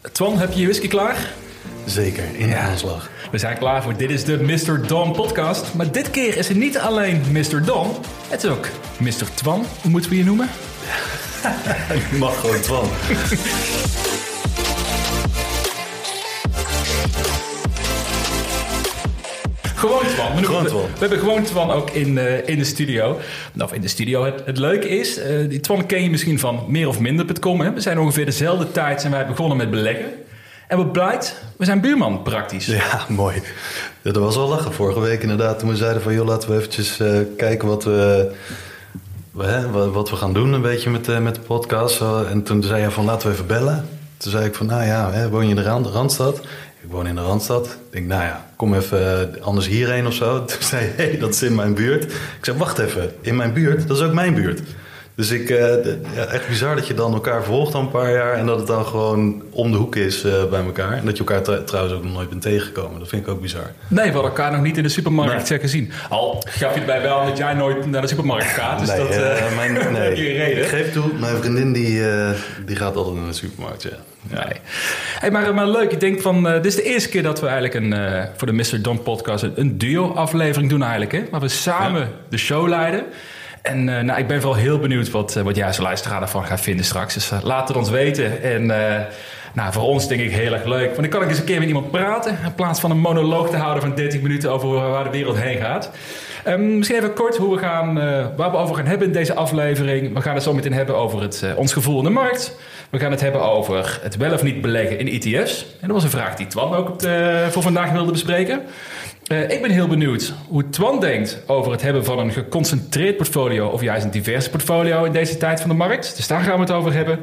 Twan, heb je je whisky klaar? Zeker, in de aanslag. We zijn klaar voor Dit is de Mr. Don podcast. Maar dit keer is het niet alleen Mr. Don, het is ook Mr. Twan. Hoe moeten we je noemen? Je mag gewoon Twan. Gewoon Twan. We, we- we hebben gewoon Twan ook in, eh, in de studio. Of in de studio. Het, het leuke is, eh, die Twan ken je misschien van meer of minder.com. Hè? We zijn ongeveer dezelfde tijd zijn wij begonnen met beleggen. En wat blijkt, we zijn buurman praktisch. Ja, mooi. Ja, dat was wel lachen vorige week inderdaad. Toen we zeiden van, joh, laten we eventjes eh, kijken wat we, wat, we gaan doen een beetje met, met de podcast. En toen zei hij van, laten we even bellen. Toen zei ik van, nou ja, hè, woon je in de Rand- Randstad? Ik woon in de Randstad. Ik denk, nou ja, kom even eh, anders hierheen of zo. Toen zei hij, hé, dat is in mijn buurt. Ik zei, wacht even, in mijn buurt? Dat is ook mijn buurt. Dus ik, eh, ja, echt bizar dat je dan elkaar volgt al een paar jaar en dat het dan gewoon om de hoek is eh, bij elkaar. En dat je elkaar tr- trouwens ook nog nooit bent tegengekomen. Dat vind ik ook bizar. Nee, we hadden elkaar nog niet in de supermarkt Nee. gezien. Al gaf je erbij wel dat jij nooit naar de supermarkt gaat. Dus nee, dat eh, mijn, nee. je reden. Ik geef toe, mijn vriendin die, die gaat altijd naar de supermarkt. Ja. Nee. Hey, maar, maar leuk, ik denk van, dit is de eerste keer dat we eigenlijk een, voor de Mr. Don podcast een, een duo-aflevering doen eigenlijk. Hè? Waar we samen de show leiden. En eh, nou, ik ben vooral heel benieuwd wat, eh, wat jij als luisteraar ervan gaat vinden straks. Dus eh, laat het ons weten. En nou, voor ons denk ik heel erg leuk. Want dan kan ik eens een keer met iemand praten. In plaats van een monoloog te houden van 30 minuten over waar de wereld heen gaat. Ehm, misschien even kort hoe we gaan, waar we over gaan hebben in deze aflevering. We gaan het zo meteen hebben over het, ons gevoel in de markt. We gaan het hebben over het wel of niet beleggen in ETF's. En dat was een vraag die Twan ook op de- voor vandaag wilde bespreken. Eh, ik ben heel benieuwd hoe Twan denkt over het hebben van een geconcentreerd portfolio of juist een divers portfolio in deze tijd van de markt. Dus daar gaan we het over hebben.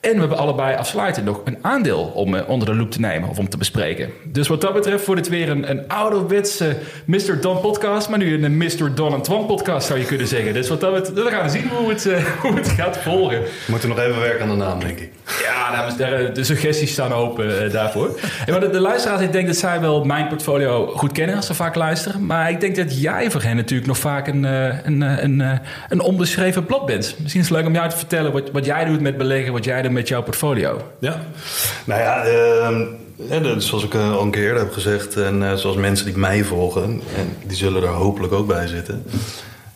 En we hebben allebei afsluitend nog een aandeel om eh, onder de loep te nemen of om te bespreken. Dus wat dat betreft wordt het weer een, een ouderwetse Mr. Don podcast, maar nu een Mr. Don en Twan podcast zou je kunnen zeggen. Dus wat dat betreft, we gaan zien hoe het, eh, hoe het gaat volgen. We moeten nog even werken aan de naam, denk ik. Ja, dames, daar, de suggesties staan open daarvoor. En maar de, de luisteraars, ik denk dat zij wel mijn portfolio goed kennen ze vaak luisteren. Maar ik denk dat jij voor hen natuurlijk nog vaak een, eh, een, eh, een, eh, een onbeschreven blad bent. Misschien is het leuk om jou te vertellen wat, wat jij doet met beleggen, wat jij doet met jouw portfolio. Ja. Nou ja, ehm, zoals ik al een keer eerder heb gezegd... en zoals mensen die mij volgen... en die zullen er hopelijk ook bij zitten...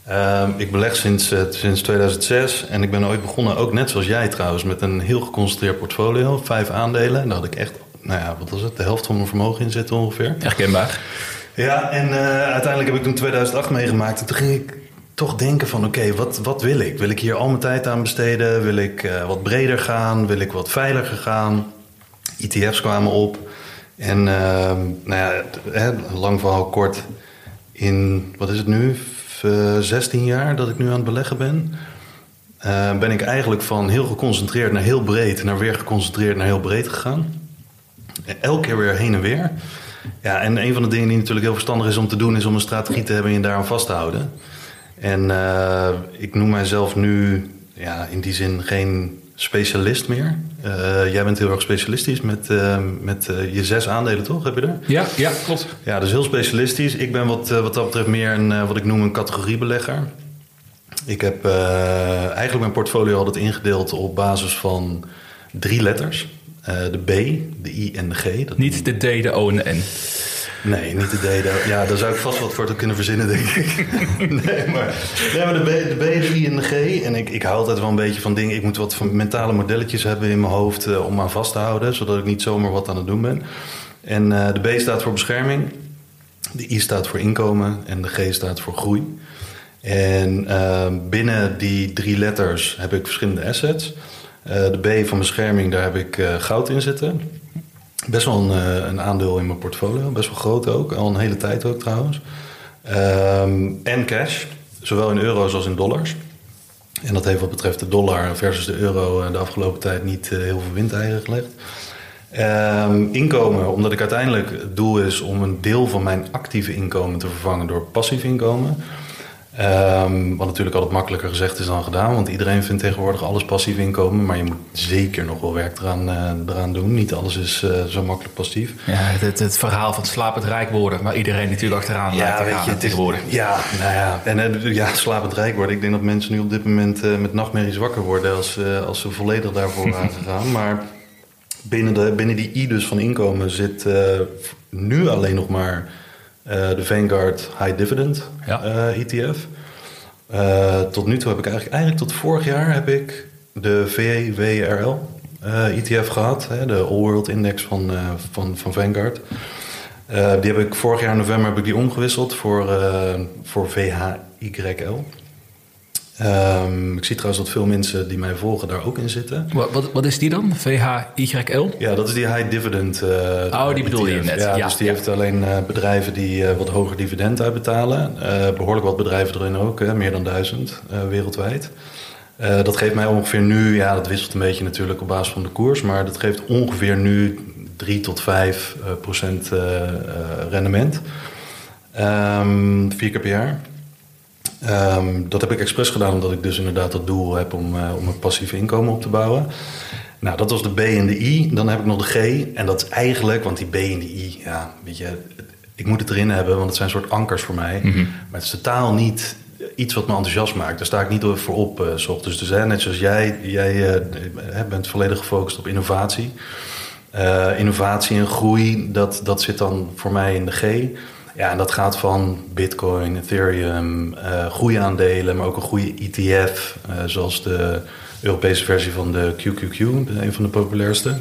Ehm, ik beleg sinds, sinds 2006 en ik ben ooit begonnen, ook net zoals jij trouwens, met een heel geconcentreerd portfolio, vijf aandelen. En daar had ik echt, nou ja, wat was het, de helft van mijn vermogen in zitten ongeveer. Herkenbaar. Ja, en eh, uiteindelijk heb ik toen 2008 meegemaakt. En toen ging ik toch denken van, oké, wat, wat wil ik? Wil ik hier al mijn tijd aan besteden? Wil ik eh, wat breder gaan? Wil ik wat veiliger gaan? ETF's kwamen op. En ehm, nou ja, lang verhaal kort. In, wat is het nu? V- eh, 16 jaar dat ik nu aan het beleggen ben. eh, ben ik eigenlijk van heel geconcentreerd naar heel breed... naar weer geconcentreerd naar heel breed gegaan. Elke keer weer heen en weer. Ja, en een van de dingen die natuurlijk heel verstandig is om te doen, is om een strategie te hebben en je daaraan vast te houden. En eh, ik noem mijzelf nu ja, in die zin geen specialist meer. Eh, jij bent heel erg specialistisch met, eh, met je zes aandelen, toch? Heb je er? Ja, ja, klopt. Ja, dus heel specialistisch. Ik ben wat, wat dat betreft meer een, wat ik noem een categoriebelegger. Ik heb eigenlijk mijn portfolio altijd ingedeeld op basis van drie letters. Eh, de B, de I en de G. Dat Niet de D, de O en de N. Nee, niet de D. Ja, daar zou ik vast wat voor te kunnen verzinnen, denk ik. nee, maar, nee, maar de, B, de B, de I en de G. En ik, ik hou altijd wel een beetje van dingen. Ik moet wat van mentale modelletjes hebben in mijn hoofd eh, om aan vast te houden. Zodat ik niet zomaar wat aan het doen ben. En eh, de B staat voor bescherming. De I staat voor inkomen. En de G staat voor groei. En binnen die drie letters heb ik verschillende assets. Eh, de B van bescherming, daar heb ik eh, goud in zitten. Best wel een, eh, een aandeel in mijn portfolio. Best wel groot ook. Al een hele tijd ook trouwens. Ehm, en cash. Zowel in euro's als in dollars. En dat heeft wat betreft de dollar versus de euro de afgelopen tijd niet heel veel windeieren gelegd. Ehm, inkomen, omdat ik uiteindelijk het doel is om een deel van mijn actieve inkomen te vervangen door passief inkomen. Ehm, wat natuurlijk altijd makkelijker gezegd is dan gedaan, want iedereen vindt tegenwoordig alles passief inkomen. Maar je moet zeker nog wel werk eraan, eh, eraan doen. Niet alles is eh, zo makkelijk passief. Ja, het, het verhaal van slapend rijk worden, waar iedereen natuurlijk achteraan lijkt te gaan het is, ja, nou ja, en eh, ja, slapend rijk worden. Ik denk dat mensen nu op dit moment met nachtmerries wakker worden als, als ze volledig daarvoor waren gegaan. Maar binnen, de, binnen die I dus van inkomen zit nu alleen nog maar de Vanguard High Dividend Ja. uh, ETF. Uh, tot nu toe heb ik eigenlijk, eigenlijk tot vorig jaar heb ik de VWRL ETF gehad. Hè, de All World Index van, van, van Vanguard. die heb ik vorig jaar in november heb ik die omgewisseld voor, voor VHYL. Um, ik zie trouwens dat veel mensen die mij volgen daar ook in zitten. Wat, wat, wat is die dan? VHYL? Ja, dat is die high dividend. Uh, oh, die bedoel je net. Ja, ja dus die ja. heeft alleen uh, bedrijven die uh, wat hoger dividend uitbetalen. behoorlijk wat bedrijven erin ook, hè, meer dan duizend wereldwijd. dat geeft mij ongeveer nu, ja, dat wisselt een beetje natuurlijk op basis van de koers, maar dat geeft ongeveer nu 3 tot 5 procent rendement. Um, vier keer per jaar. Um, dat heb ik expres gedaan omdat ik dus inderdaad dat doel heb om, uh, om een passief inkomen op te bouwen. Nou, dat was de B en de I. Dan heb ik nog de G. En dat is eigenlijk, want die B en de I, ja, weet je, ik moet het erin hebben, want het zijn een soort ankers voor mij. Mhm. Mm -hmm. Maar het is totaal niet iets wat me enthousiast maakt. Daar sta ik niet voor op, uh, s ochtends. Dus hè, net zoals jij, jij uh, bent volledig gefocust op innovatie. Uh, innovatie en groei, dat, dat zit dan voor mij in de G. Ja, en dat gaat van Bitcoin, Ethereum, uh, groeiaandelen, maar ook een goede ETF, uh, zoals de Europese versie van de QQQ, een van de populairste.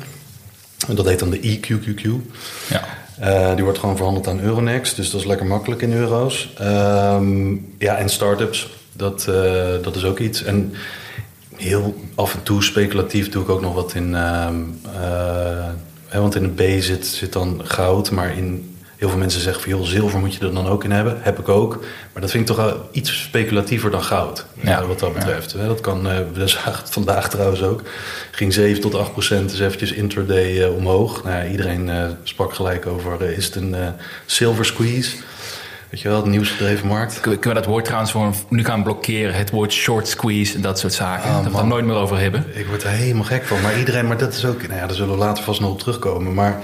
En dat heet dan de EQQQ. Ja. Uh, die wordt gewoon verhandeld aan Euronext, dus dat is lekker makkelijk in euro's. Um, ja, en startups, dat, dat is ook iets. En heel af en toe speculatief doe ik ook nog wat in. Hè, want in de B zit, zit dan goud, maar in Heel veel mensen zeggen van, joh, zilver moet je er dan ook in hebben. Heb ik ook. Maar dat vind ik toch wel iets speculatiever dan goud. Ja. wat dat betreft. Ja. Dat kan, we zagen het vandaag trouwens ook. Ging 7 tot 8 procent, dus eventjes intraday uh, omhoog. Nou, iedereen sprak gelijk over, is het een silver squeeze? Weet je wel, de nieuwsgedreven markt. Kunnen we dat woord trouwens nu gaan blokkeren? Het woord short squeeze en dat soort zaken. Oh, dat we het nooit meer over hebben. Ik word er helemaal gek van. Maar iedereen, maar dat is ook, nou ja, daar zullen we later vast nog op terugkomen. Maar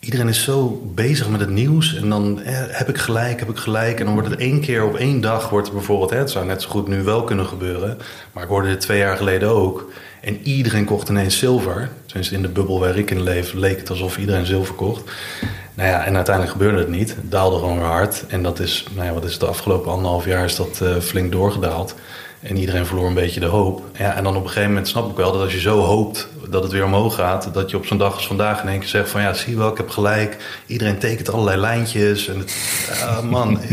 iedereen is zo bezig met het nieuws. En dan eh, heb ik gelijk, heb ik gelijk. En dan wordt het één keer op één dag, wordt bijvoorbeeld, hè, het zou net zo goed nu wel kunnen gebeuren. Maar ik hoorde dit twee jaar geleden ook. En iedereen kocht ineens zilver. Tenminste, in de bubbel waar ik in leef, leek het alsof iedereen zilver kocht. Nou ja, en uiteindelijk gebeurde het niet. Het daalde gewoon weer hard. En dat is, nou ja, wat is het, de afgelopen anderhalf jaar is dat uh, flink doorgedaald. En iedereen verloor een beetje de hoop. Ja, en dan op een gegeven moment snap ik wel dat als je zo hoopt dat het weer omhoog gaat, dat je op zo'n dag als vandaag in één keer zegt van ja, zie je wel, ik heb gelijk. Iedereen tekent allerlei lijntjes. En het, uh, man, ik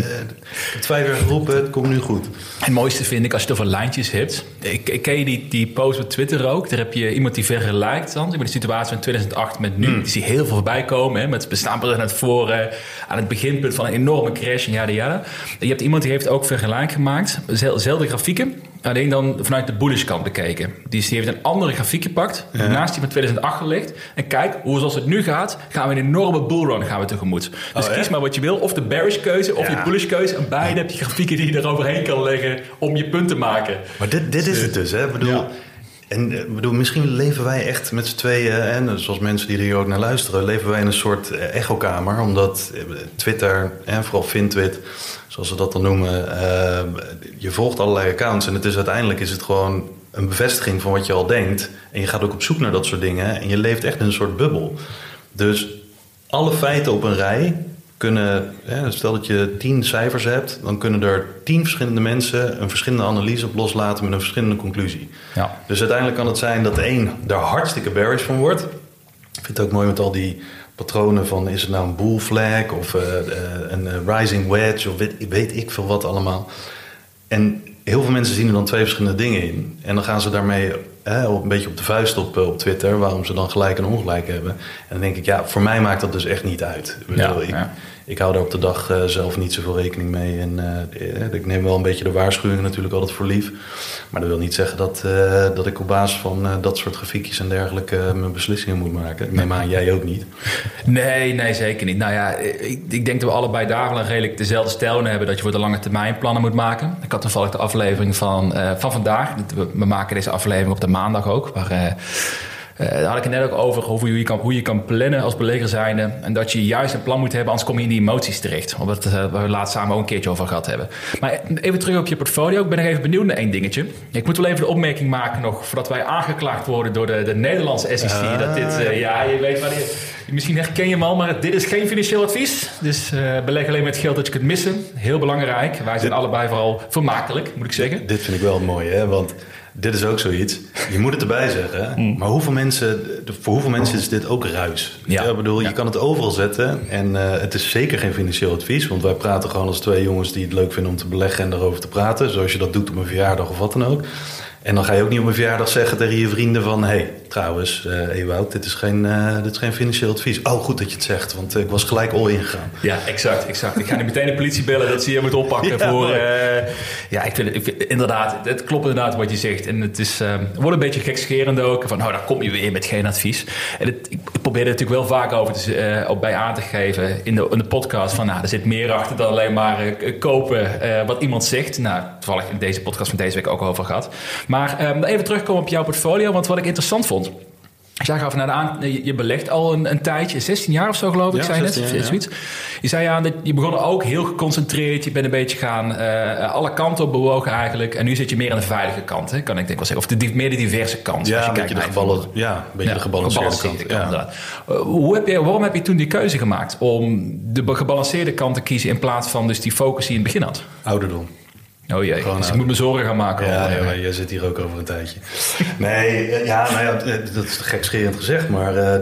heb vijf jaar geroepen, het komt nu goed. Het mooiste vind ik als je het over lijntjes hebt. Ik, ik ken je die, die post op Twitter ook. Daar heb je iemand die vergelijkt dan. Met de situatie van 2008 met nu. Mm. Die zie heel veel voorbij komen. Hè, met bestaanpunten aan het voren. Aan het beginpunt van een enorme crash en jada jada. Je hebt iemand die heeft ook vergelijk gemaakt. Zelfde grafieken. Alleen dan vanuit de bullish kant bekeken. Die, die heeft een andere grafiek gepakt. Ja. Naast die van 2008 gelegd. En kijk, hoe zoals het nu gaat, gaan we een enorme bullrun gaan we tegemoet. Dus Oh, kies maar wat je wil. Of de bearish keuze, of Ja. je bullish keuze. En beide heb je grafieken die je eroverheen kan leggen om je punt te maken. Maar dit, dit is het dus, hè? Ik bedoel, Ja. En eh, bedoel, misschien leven wij echt met z'n tweeën, en zoals mensen die er hier ook naar luisteren, leven wij in een soort eh, echokamer. Omdat eh, Twitter, en vooral Fintwit, zoals ze dat dan noemen, eh, je volgt allerlei accounts. En het is uiteindelijk is het gewoon een bevestiging van wat je al denkt. En je gaat ook op zoek naar dat soort dingen. En je leeft echt in een soort bubbel. Dus alle feiten op een rij kunnen, hè, stel dat je tien cijfers hebt, dan kunnen er tien verschillende mensen een verschillende analyse op loslaten met een verschillende conclusie. Ja. Dus uiteindelijk kan het zijn dat de een daar hartstikke bearish van wordt. Ik vind het ook mooi met al die patronen van is het nou een bull flag of eh, eh, een eh, rising wedge of weet, weet ik veel wat allemaal. En heel veel mensen zien er dan twee verschillende dingen in. En dan gaan ze daarmee op- een beetje op de vuist op, eh, op Twitter, waarom ze dan gelijk en ongelijk hebben. En dan denk ik, ja, voor mij maakt dat dus echt niet uit. Ik, bedoel, Ja, ik, ja. Ik hou daar op de dag eh, zelf niet zoveel rekening mee. En eh, eh, ik neem wel een beetje de waarschuwingen natuurlijk altijd voor lief. Maar dat wil niet zeggen dat, dat ik op basis van dat soort grafiekjes en dergelijke mijn beslissingen moet maken. Ik neem aan, jij ook niet. Nee, nee, zeker niet. Nou ja, ik, ik denk dat we allebei daar redelijk dezelfde stijl hebben. Dat je voor de lange termijn plannen moet maken. Ik had toevallig de aflevering van, van vandaag. We, maken deze aflevering op de maandag ook. Waar, Uh, daar had ik het net ook over, over hoe, je kan, hoe je kan plannen als belegger zijnde. En dat je juist een plan moet hebben, anders kom je in die emoties terecht. Omdat uh, we laatst samen ook een keertje over gehad hebben. Maar even terug op je portfolio. Ik ben nog even benieuwd naar één dingetje. Ik moet wel even de opmerking maken nog, voordat wij aangeklaagd worden door de, de Nederlandse SEC. Ah. Dat dit, uh, ja, je weet waar je, Misschien herken je hem al, maar dit is geen financieel advies. Dus beleg alleen met geld dat je kunt missen. Heel belangrijk. Wij zijn allebei vooral vermakelijk, moet ik zeggen. Dit vind ik wel mooi, hè? Want dit is ook zoiets. Je moet het erbij zeggen. Mm. Maar hoeveel mensen, voor hoeveel mensen is dit ook ruis? Ja. Ik bedoel, je kan het overal zetten. En uh, het is zeker geen financieel advies. Want wij praten gewoon als twee jongens die het leuk vinden om te beleggen en daarover te praten. Zoals je dat doet op een verjaardag of wat dan ook. En dan ga je ook niet op een verjaardag zeggen tegen je vrienden van... hé, hey, trouwens, uh, Ewout, dit, is geen, uh, dit is geen financieel advies. Oh, goed dat je het zegt, want ik was gelijk al ingegaan. Ja, exact, exact. Ik ga nu meteen de politie bellen dat ze je moet oppakken ja, voor... Uh, ja, ik vind, ik inderdaad, het klopt inderdaad wat je zegt. En het is, wordt een beetje gekscherend ook. Van, nou, dan kom je weer met geen advies. En het, ik probeer er natuurlijk wel vaak over te, op bij aan te geven in de, in de podcast. Van, nou, er zit meer achter dan alleen maar kopen wat iemand zegt. Nou, toevallig in deze podcast van deze week ook over gehad. Maar um, even terugkomen op jouw portfolio. Want wat ik interessant vond. Jij gaf naar de aan, je belegt al een, een, tijdje, 16 jaar of zo geloof ik, ja, zei net. Zoiets. Je zei aan, dat je begon ook heel geconcentreerd, je bent een beetje gaan uh, alle kanten op bewogen eigenlijk. En nu zit je meer aan de veilige kant, hè, kan ik denk wel zeggen. Of de, meer de diverse kant. Ja, je kijkt naar de geballen, ja, een beetje de gebalanceerde, gebalanceerde kant. kant uh, hoe heb je, waarom heb je toen die keuze gemaakt om de gebalanceerde kant te kiezen in plaats van dus die focus die je in het begin had? Ouderdom. Oh jee, dus ik moet me zorgen gaan maken. Ja, ja maar jij zit hier ook over een tijdje. nee, eh, ja, nou ja, eh, dat is gekscherend gezegd, maar uh,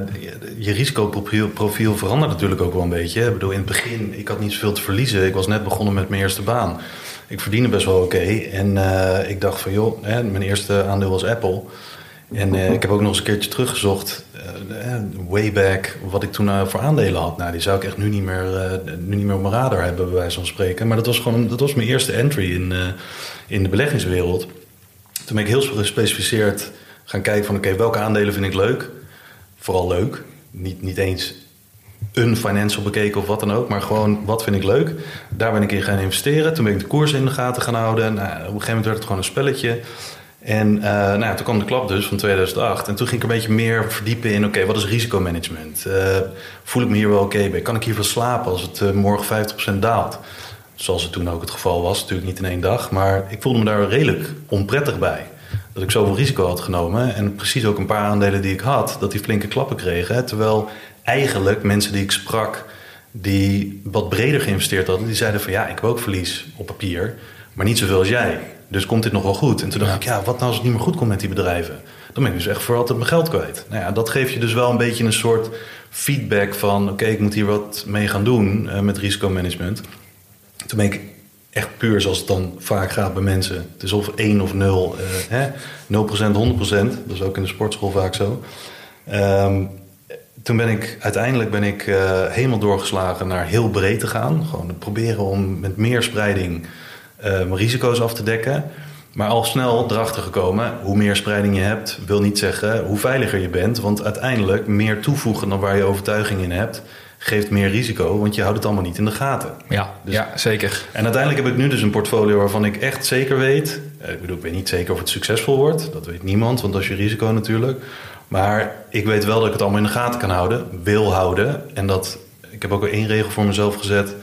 je risicoprofiel verandert natuurlijk ook wel een beetje. Ik bedoel, in het begin, ik had niet zoveel te verliezen. Ik was net begonnen met mijn eerste baan. Ik verdiende best wel oké. En uh, ik dacht van, joh, hè, mijn eerste aandeel was Apple. En uh, ik heb ook nog eens een keertje teruggezocht, uh, way back, wat ik toen voor aandelen had. Nou, die zou ik echt nu niet meer, nu niet meer op mijn radar hebben, bij wijze van spreken. Maar dat was gewoon dat was mijn eerste entry in, in de beleggingswereld. Toen ben ik heel gespecificeerd gaan kijken van, oké, welke aandelen vind ik leuk? Vooral leuk. Niet, niet eens een financial bekeken of wat dan ook, maar gewoon wat vind ik leuk. Daar ben ik in gaan investeren. Toen ben ik de koers in de gaten gaan houden. Nou, op een gegeven moment werd het gewoon een spelletje. En uh, nou toen kwam de klap dus van 2008. En toen ging ik een beetje meer verdiepen in... oké, wat is risicomanagement? Uh, voel ik me hier wel oké bij? Kan ik hiervan slapen als het uh, morgen 50% daalt? Zoals het toen ook het geval was. Natuurlijk niet in één dag. Maar ik voelde me daar redelijk onprettig bij. Dat ik zoveel risico had genomen. En precies ook een paar aandelen die ik had... dat die flinke klappen kregen. Terwijl eigenlijk mensen die ik sprak... die wat breder geïnvesteerd hadden... die zeiden van ja, ik heb ook verlies op papier... maar niet zoveel als jij... Dus komt dit nog wel goed? En toen dacht ik, ja, wat nou als het niet meer goed komt met die bedrijven? Dan ben ik dus echt voor altijd mijn geld kwijt. Nou ja, dat geeft je dus wel een beetje een soort feedback van... oké, ik moet hier wat mee gaan doen uh, met risicomanagement. Toen ben ik echt puur zoals het dan vaak gaat bij mensen. Het is of 1 of 0. Uh, hè? 0%, 100%. Dat is ook in de sportschool vaak zo. Um, toen ben ik uiteindelijk ben ik uh, helemaal doorgeslagen naar heel breed te gaan. Gewoon proberen om met meer spreiding mijn risico's af te dekken. Maar al snel erachter gekomen, hoe meer spreiding je hebt, wil niet zeggen hoe veiliger je bent. Want uiteindelijk meer toevoegen dan waar je overtuiging in hebt, geeft meer risico, want je houdt het allemaal niet in de gaten. Ja, dus, ja zeker. En uiteindelijk heb ik nu dus een portfolio waarvan ik echt zeker weet. Eh, ik bedoel, ik weet niet zeker of het succesvol wordt. Dat weet niemand, want dat is je risico natuurlijk. Maar ik weet wel dat ik het allemaal in de gaten kan houden, wil houden. En dat ik heb ook één regel voor mezelf gezet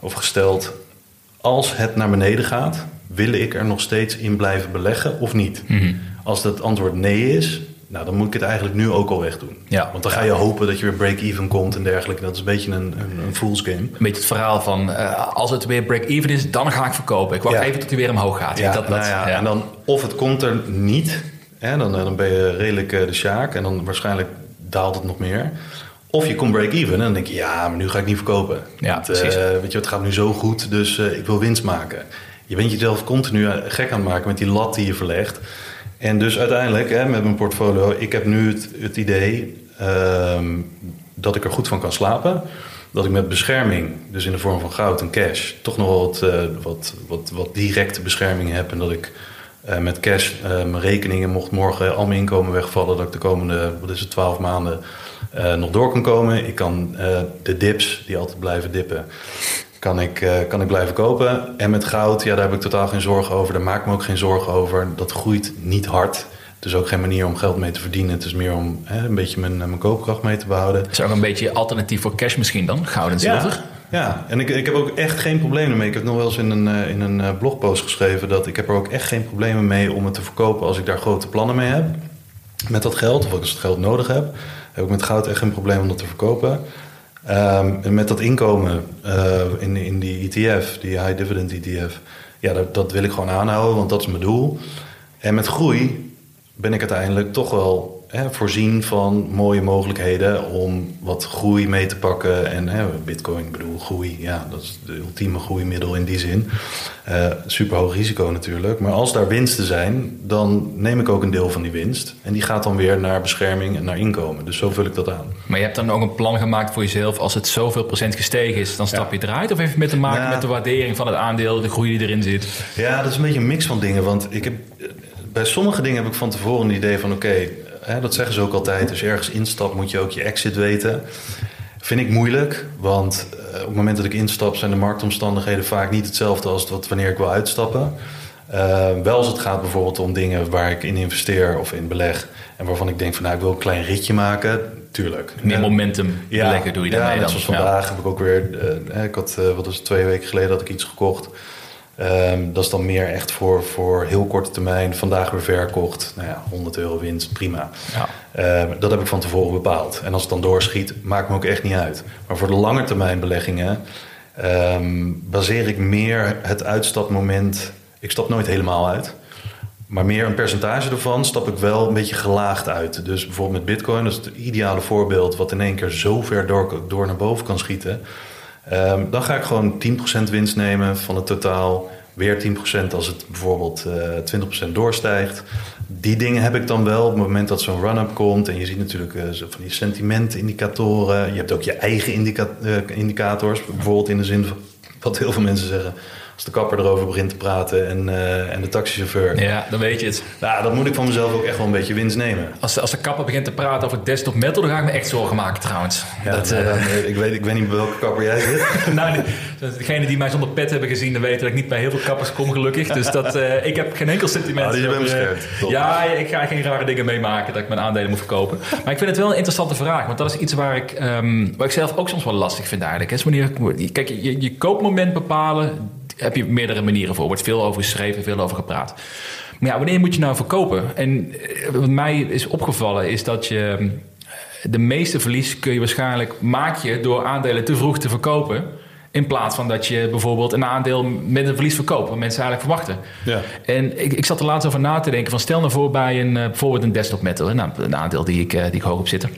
of gesteld als het naar beneden gaat, wil ik er nog steeds in blijven beleggen of niet? Mhm. Als het antwoord nee is, nou, dan moet ik het eigenlijk nu ook al wegdoen. Ja. Want dan ga je hopen dat je weer break-even komt en dergelijke. Dat is een beetje een, een, een fool's game. Een beetje het verhaal van uh, als het weer break-even is, dan ga ik verkopen. Ik wacht even tot hij weer omhoog gaat. Ja, dat, nou ja, En dan of het komt er niet, hè, dan, dan ben je redelijk uh, de sjaak en dan waarschijnlijk daalt het nog meer. Of je komt break-even en dan denk je, ja, maar nu ga ik niet verkopen. Ja, Want, uh, weet je, het gaat nu zo goed, dus uh, ik wil winst maken. Je bent jezelf continu eh, gek aan het maken met die lat die je verlegt. En dus uiteindelijk, hè, met mijn portfolio, ik heb nu het, het idee uh, dat ik er goed van kan slapen. Dat ik met bescherming, dus in de vorm van goud en cash, toch nog wel wat, wat, wat, wat directe bescherming heb. En dat ik met cash mijn rekeningen, mocht morgen al mijn inkomen wegvallen, dat ik de komende, wat is het, 12 maanden uh, nog door kan komen. Ik kan uh, de dips, die altijd blijven dippen, kan ik, uh, kan ik blijven kopen. En met goud, ja, daar heb ik totaal geen zorgen over. Daar maak ik me ook geen zorgen over. Dat groeit niet hard. Het is ook geen manier om geld mee te verdienen. Het is meer om hè, een beetje mijn, mijn koopkracht mee te behouden. Is ook een beetje alternatief voor cash misschien dan? Goud en zilver? Ja. Ja, en ik, ik heb ook echt geen problemen mee. Ik heb nog wel eens in een, in een blogpost geschreven dat ik heb er ook echt geen problemen mee om het te verkopen als ik daar grote plannen mee heb. Met dat geld, of als ik het geld nodig heb, heb ik met goud echt geen probleem om dat te verkopen. Um, en met dat inkomen uh, in, in die ETF, die high dividend ETF, ja, dat, dat wil ik gewoon aanhouden, want dat is mijn doel. En met groei ben ik uiteindelijk toch wel hè, voorzien van mooie mogelijkheden om wat groei mee te pakken. En hè, bitcoin, ik bedoel groei, ja, dat is de ultieme groeimiddel in die zin. Uh, super hoog risico natuurlijk. Maar als daar winsten zijn, dan neem ik ook een deel van die winst. En die gaat dan weer naar bescherming en naar inkomen. Dus zo vul ik dat aan. Maar je hebt dan ook een plan gemaakt voor jezelf. Als het zoveel procent gestegen is, dan stap je eruit? Of heeft het met te maken met de waardering van het aandeel, de groei die erin zit? Ja, dat is een beetje een mix van dingen. Want ik heb, bij sommige dingen heb ik van tevoren een idee van... oké, hè, dat zeggen ze ook altijd. Als je ergens instapt, moet je ook je exit weten. Vind ik moeilijk, want uh, op het moment dat ik instap... zijn de marktomstandigheden vaak niet hetzelfde als wat wanneer ik wil uitstappen. Uh, wel als het gaat bijvoorbeeld om dingen waar ik in investeer of in beleg... en waarvan ik denk van nou, ik wil een klein ritje maken... Tuurlijk. Meer momentum ja, beleggen doe je daarmee ja, dan. zoals vandaag heb ik ook weer... Uh, ik had, wat was het, twee weken geleden had ik iets gekocht... Um, dat is dan meer echt voor, voor heel korte termijn. Vandaag weer verkocht. Nou ja, 100 euro winst, prima. Ja. Um, dat heb ik van tevoren bepaald. En als het dan doorschiet, maakt me ook echt niet uit. Maar voor de lange termijn beleggingen um, baseer ik meer het uitstapmoment. Ik stap nooit helemaal uit. Maar meer een percentage ervan stap ik wel een beetje gelaagd uit. Dus bijvoorbeeld met Bitcoin, dat is het ideale voorbeeld, wat in één keer zo ver door, door naar boven kan schieten. Um, dan ga ik gewoon 10% winst nemen van het totaal. Weer 10% als het bijvoorbeeld uh, 20% doorstijgt. Die dingen heb ik dan wel op het moment dat zo'n run-up komt. En je ziet natuurlijk uh, van die sentimentindicatoren. Je hebt ook je eigen indica uh, indicators. Bijvoorbeeld in de zin van wat heel veel mensen zeggen als de kapper erover begint te praten en, uh, en de taxichauffeur. Ja, dan weet je het. Nou, dan moet ik van mezelf ook echt wel een beetje winst nemen. Als, als de kapper begint te praten over desktop metal, dan ga ik me echt zorgen maken trouwens. Ja, dat, nou, uh, ik, weet, ik weet niet bij welke kapper jij zit. nou, degene die mij zonder pet hebben gezien, dan weten dat ik niet bij heel veel kappers kom gelukkig. Dus dat, uh, ik heb geen enkel sentiment. Oh, dus over, ja, ik ga geen rare dingen meemaken dat ik mijn aandelen moet verkopen. Maar ik vind het wel een interessante vraag, want dat is iets waar ik, um, waar ik zelf ook soms wel lastig vind eigenlijk. Is wanneer, kijk, je, je koopmoment bepalen, heb je meerdere manieren voor. Er wordt veel over geschreven, veel over gepraat. Maar ja, wanneer moet je nou verkopen? En wat mij is opgevallen is dat je de meeste verlies kun je waarschijnlijk maak je door aandelen te vroeg te verkopen. In plaats van dat je bijvoorbeeld een aandeel met een verlies verkoopt, wat mensen eigenlijk verwachten. Ja. En ik, ik zat er laatst over na te denken: van stel nou voor bij een, bijvoorbeeld een desktop metal, nou, een aandeel die ik, die ik hoog op zitten